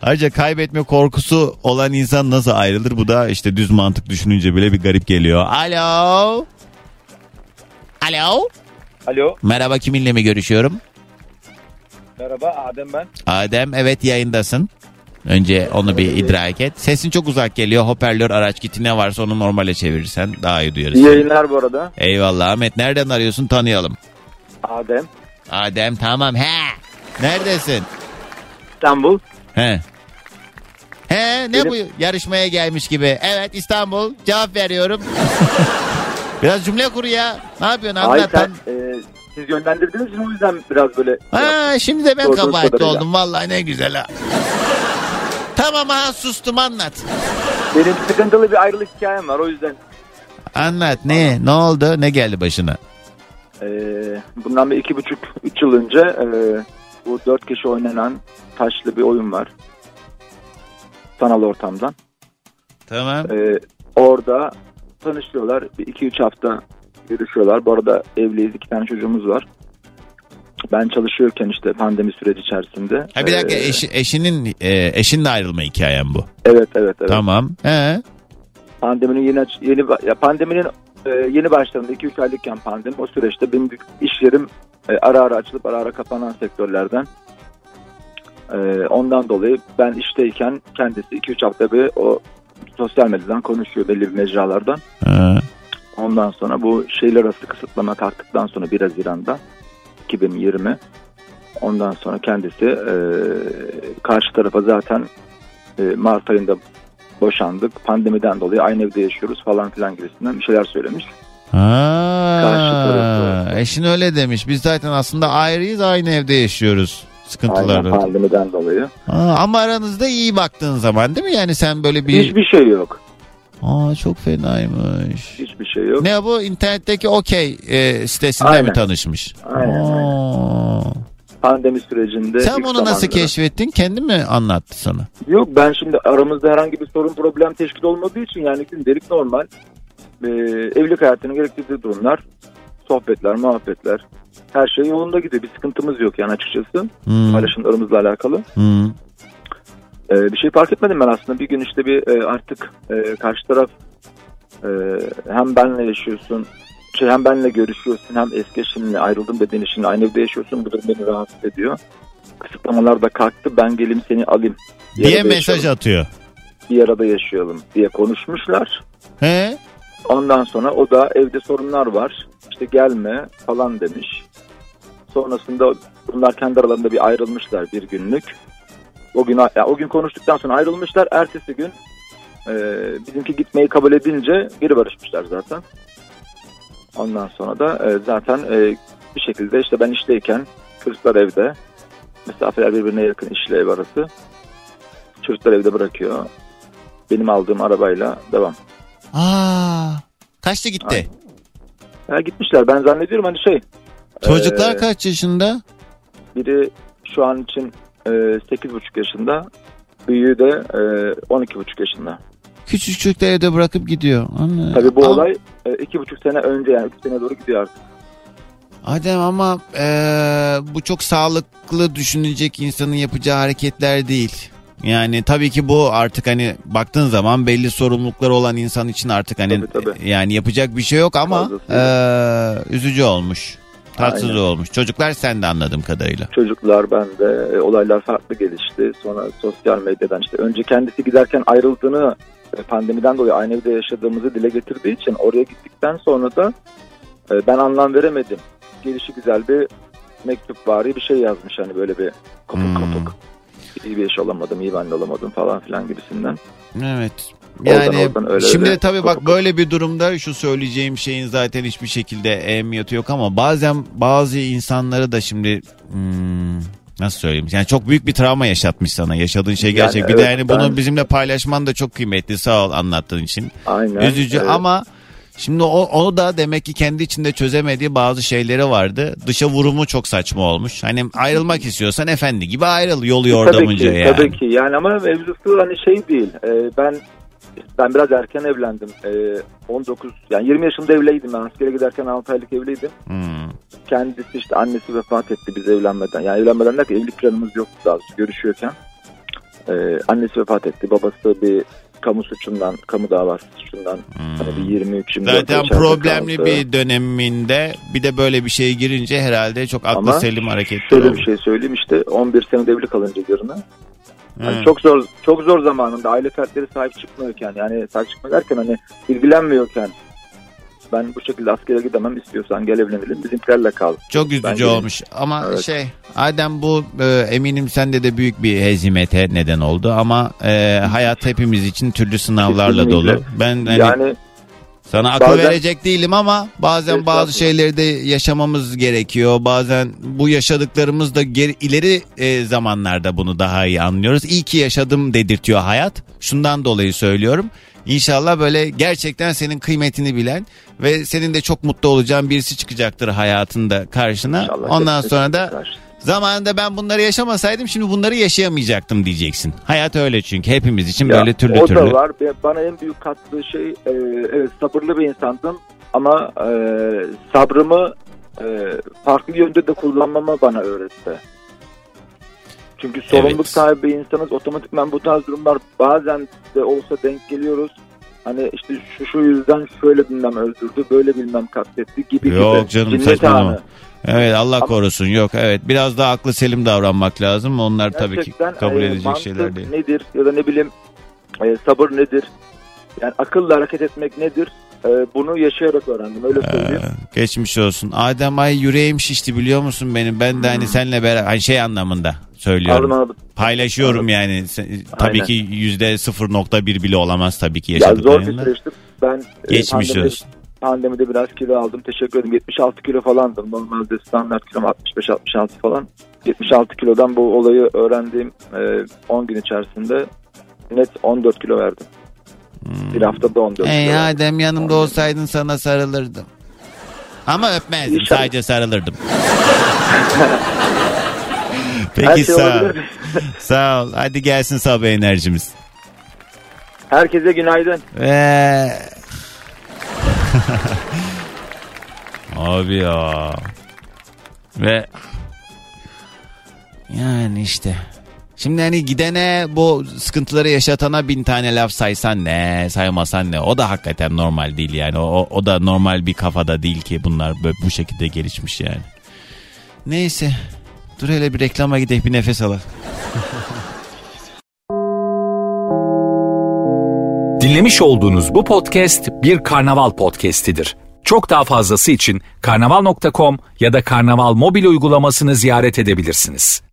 Ayrıca kaybetme korkusu olan insan nasıl ayrılır? Bu da işte düz mantık düşününce bile bir garip geliyor. Alo. Alo. Alo. Merhaba kiminle mi görüşüyorum? Merhaba Adem ben. Adem evet yayındasın. Önce onu bir idrak et. Sesin çok uzak geliyor. Hoparlör araç kiti ne varsa onu normale çevirirsen daha iyi duyarız. İyi yayınlar bu arada. Eyvallah Ahmet. Nereden arıyorsun tanıyalım. Adem. Adem tamam. He. Neredesin? İstanbul. He. He ne bu yarışmaya gelmiş gibi. Evet İstanbul cevap veriyorum. Biraz cümle kur ya. Ne yapıyorsun anlat. sen e, siz yönlendirdiniz o yüzden biraz böyle. Ha şimdi de ben kabahatli oldum. Vallahi ne güzel ha. tamam ha sustum anlat. Benim sıkıntılı bir ayrılık hikayem var o yüzden. Anlat ne ne oldu ne geldi başına? E, bundan bir iki buçuk üç yıl önce e, bu dört kişi oynanan taşlı bir oyun var. Sanal ortamdan. Tamam. E, orada tanışıyorlar. Bir iki üç hafta görüşüyorlar. Bu arada evliyiz iki tane çocuğumuz var. Ben çalışıyorken işte pandemi süreci içerisinde. Ha bir dakika e, eşi, eşinin e, eşinle ayrılma hikayem bu. Evet evet evet. Tamam. He. Pandeminin yeni yeni ya pandeminin e, yeni başlarında 2-3 aylıkken pandemi o süreçte benim iş yerim e, ara ara açılıp ara ara kapanan sektörlerden. E, ondan dolayı ben işteyken kendisi 2-3 hafta bir o sosyal medyadan konuşuyor belli bir mecralardan. Ha. Ondan sonra bu şeyler arası kısıtlama kalktıktan sonra 1 Haziran'da 2020 ondan sonra kendisi e, karşı tarafa zaten e, Mart ayında boşandık. Pandemiden dolayı aynı evde yaşıyoruz falan filan gibisinden bir şeyler söylemiş. Karşı tarafı. Eşin öyle demiş. Biz zaten aslında ayrıyız aynı evde yaşıyoruz. Aynen Sıkıntıları. pandemiden dolayı. Ha, ama aranızda iyi baktığın zaman değil mi? Yani sen böyle bir... Hiçbir şey yok. Aa çok fenaymış. Hiçbir şey yok. Ne bu internetteki okey e, sitesinde Aynen. mi tanışmış? Aynen, Aa. Pandemi sürecinde. Sen bunu nasıl zamanda- keşfettin? Kendi mi anlattı sana? Yok ben şimdi aramızda herhangi bir sorun problem teşkil olmadığı için yani gündelik normal e, evlilik hayatının gerektirdiği durumlar, sohbetler, muhabbetler her şey yolunda gidiyor. Bir sıkıntımız yok yani açıkçası Hmm. paylaşımlarımızla alakalı. Hmm. E, bir şey fark etmedim ben aslında. Bir gün işte bir e, artık e, karşı taraf e, hem benle yaşıyorsun şey hem benle görüşüyorsun hem eski eşinle ayrıldım dediğin eşinle aynı evde yaşıyorsun. Bu durum beni rahatsız ediyor. Kısıtlamalar da kalktı ben geleyim seni alayım. Bir Diye mesaj yaşayalım. atıyor. Bir arada yaşayalım diye konuşmuşlar. He? Ondan sonra o da evde sorunlar var. İşte gelme falan demiş. Sonrasında bunlar kendi aralarında bir ayrılmışlar bir günlük. O gün ya o gün konuştuktan sonra ayrılmışlar. Ertesi gün e, bizimki gitmeyi kabul edince geri barışmışlar zaten. Ondan sonra da e, zaten e, bir şekilde işte ben işteyken çocuklar evde. Mesafeler birbirine yakın işle ev arası. Çocuklar evde bırakıyor. Benim aldığım arabayla devam. Aa, kaçta gitti? Ya gitmişler ben zannediyorum hani şey. Çocuklar e, kaç yaşında? Biri şu an için e, 8,5 yaşında. Büyüğü de e, 12,5 yaşında. Küçük çocukları evde bırakıp gidiyor. Anne. Tabii bu Aa, olay e, iki buçuk sene önce yani 3 sene doğru gidiyor artık. Adem ama eee, bu çok sağlıklı düşünecek insanın yapacağı hareketler değil. Yani tabii ki bu artık hani baktığın zaman belli sorumlulukları olan insan için artık hani Tabii, tabii. yani yapacak bir şey yok ama eee, üzücü olmuş. Tatsız Aynen. olmuş. Çocuklar sen de anladığım kadarıyla. Çocuklar bende e, olaylar farklı gelişti. Sonra sosyal medyadan işte önce kendisi giderken ayrıldığını e, pandemiden dolayı aynı evde yaşadığımızı dile getirdiği için oraya gittikten sonra da e, ben anlam veremedim. Gelişi güzel bir mektup vari bir şey yazmış hani böyle bir kopuk Hmm. kopuk. İyi bir eş olamadım, iyi ben de olamadım falan filan gibisinden. Evet. Oradan, Yani oradan öyle şimdi öyle. tabii bak böyle bir durumda şu söyleyeceğim şeyin zaten hiçbir şekilde ehemmiyeti yok ama bazen bazı insanları da şimdi hmm, nasıl söyleyeyim yani çok büyük bir travma yaşatmış sana yaşadığın şey Yani gerçek. bir de evet, yani ben- bunu bizimle paylaşman da çok kıymetli sağ ol anlattığın için. Aynen. Üzücü Evet. ama şimdi o, onu da demek ki kendi içinde çözemediği bazı şeyleri vardı. Dışa vurumu çok saçma olmuş. Hani ayrılmak istiyorsan efendi gibi ayrıl yolu yordamınca tabii ki, yani. Tabii ki yani ama mevzusu hani şey değil. Ee, ben ben biraz erken evlendim. Ee, 19 yani 20 yaşında evliydim ben askere giderken 6 aylık evliydim. Hmm. Kendisi işte annesi vefat etti biz evlenmeden. Yani evlenmeden derken evlilik planımız yoktu daha doğrusu görüşüyorken. Ee, annesi vefat etti. Babası bir kamu suçundan, kamu davası suçundan hani bir 23 24 Zaten problemli kaldı. bir döneminde bir de böyle bir şeye girince herhalde çok aklı Ama selim hareketler Şöyle oldu. bir şey söyleyeyim işte 11 senede evli kalınca yarına. Yani çok zor çok zor zamanında aile fertleri sahip çıkmıyorken yani sahip çıkma derken hani ilgilenmiyorken ben bu şekilde askere gidemem istiyorsan gel evlenelim bizimkilerle kal. Çok üzücü Bence- olmuş ama Evet. şey Adem bu e, eminim sende de büyük bir hezimete neden oldu ama e, hayat hepimiz için türlü sınavlarla Kesinlikle. dolu. Ben hani yani sana akıl bazen- verecek değilim ama bazen bazı şeyleri de yaşamamız gerekiyor. Bazen bu yaşadıklarımız da geri, ileri e, zamanlarda bunu daha iyi anlıyoruz. İyi ki yaşadım dedirtiyor hayat. Şundan dolayı söylüyorum. İnşallah böyle gerçekten senin kıymetini bilen ve senin de çok mutlu olacağın birisi çıkacaktır hayatında karşına. İnşallah Ondan sonra da hep- zamanında ben bunları yaşamasaydım şimdi bunları yaşayamayacaktım diyeceksin. Hayat öyle çünkü hepimiz için Ya, böyle türlü o türlü. da var. Bana en büyük kattığı şey e, evet sabırlı bir insandım ama e, sabrımı e, farklı yönde de kullanmamı bana öğretti. Çünkü sorumluluk Evet. sahibi insanız. Otomatikman bu tarz durumlar bazen de olsa denk geliyoruz. Hani işte şu şu yüzden şöyle bilmem öldürdü, böyle bilmem katletti gibi Yok gibi. canım, Cinnet saçmalama. Evet Allah Ama- korusun yok evet biraz daha aklı selim davranmak lazım onlar tabii ki kabul e, edecek şeyler değil. nedir ya da ne bileyim e, sabır nedir? Yani akılla hareket etmek nedir? E, bunu yaşayarak öğrendim öyle söyleyeyim. Ee, geçmiş olsun. Adem ay yüreğim şişti biliyor musun benim? Ben de hani seninle beraber hani şey anlamında söylüyorum. Anladım, anladım. Paylaşıyorum yani. Se- Tabii Aynen. ki yüzde 0.1 bile olamaz tabii ki Ya zor bir yaşadıklarında. süreçti. Ben e, Geçmiş pandemide, olsun. pandemide biraz kilo aldım. Teşekkür ederim. 76 kilo falandım. Normalde standart kilom 65-66 falan. 76 kilodan bu olayı öğrendiğim e, 10 gün içerisinde net 14 kilo verdim. Bir haftada 14 kilo Ey verdim. Adem yanımda olsaydın sana sarılırdım. Ama öpmezdim İnşallah. sadece sarılırdım. Her Peki şey sağ ol. olabilir. Sağ ol. Hadi gelsin sabah enerjimiz. Herkese günaydın. Ve... Abi ya. Ve yani işte. Şimdi hani gidene bu sıkıntıları yaşatana bin tane laf saysan ne saymasan ne o da hakikaten normal değil yani o, o da normal bir kafada değil ki bunlar böyle bu şekilde gelişmiş yani. Neyse dur hele bir reklama gidelim bir nefes alalım. Dinlemiş olduğunuz bu podcast bir karnaval podcastidir. Çok daha fazlası için karnaval.com ya da karnaval mobil uygulamasını ziyaret edebilirsiniz.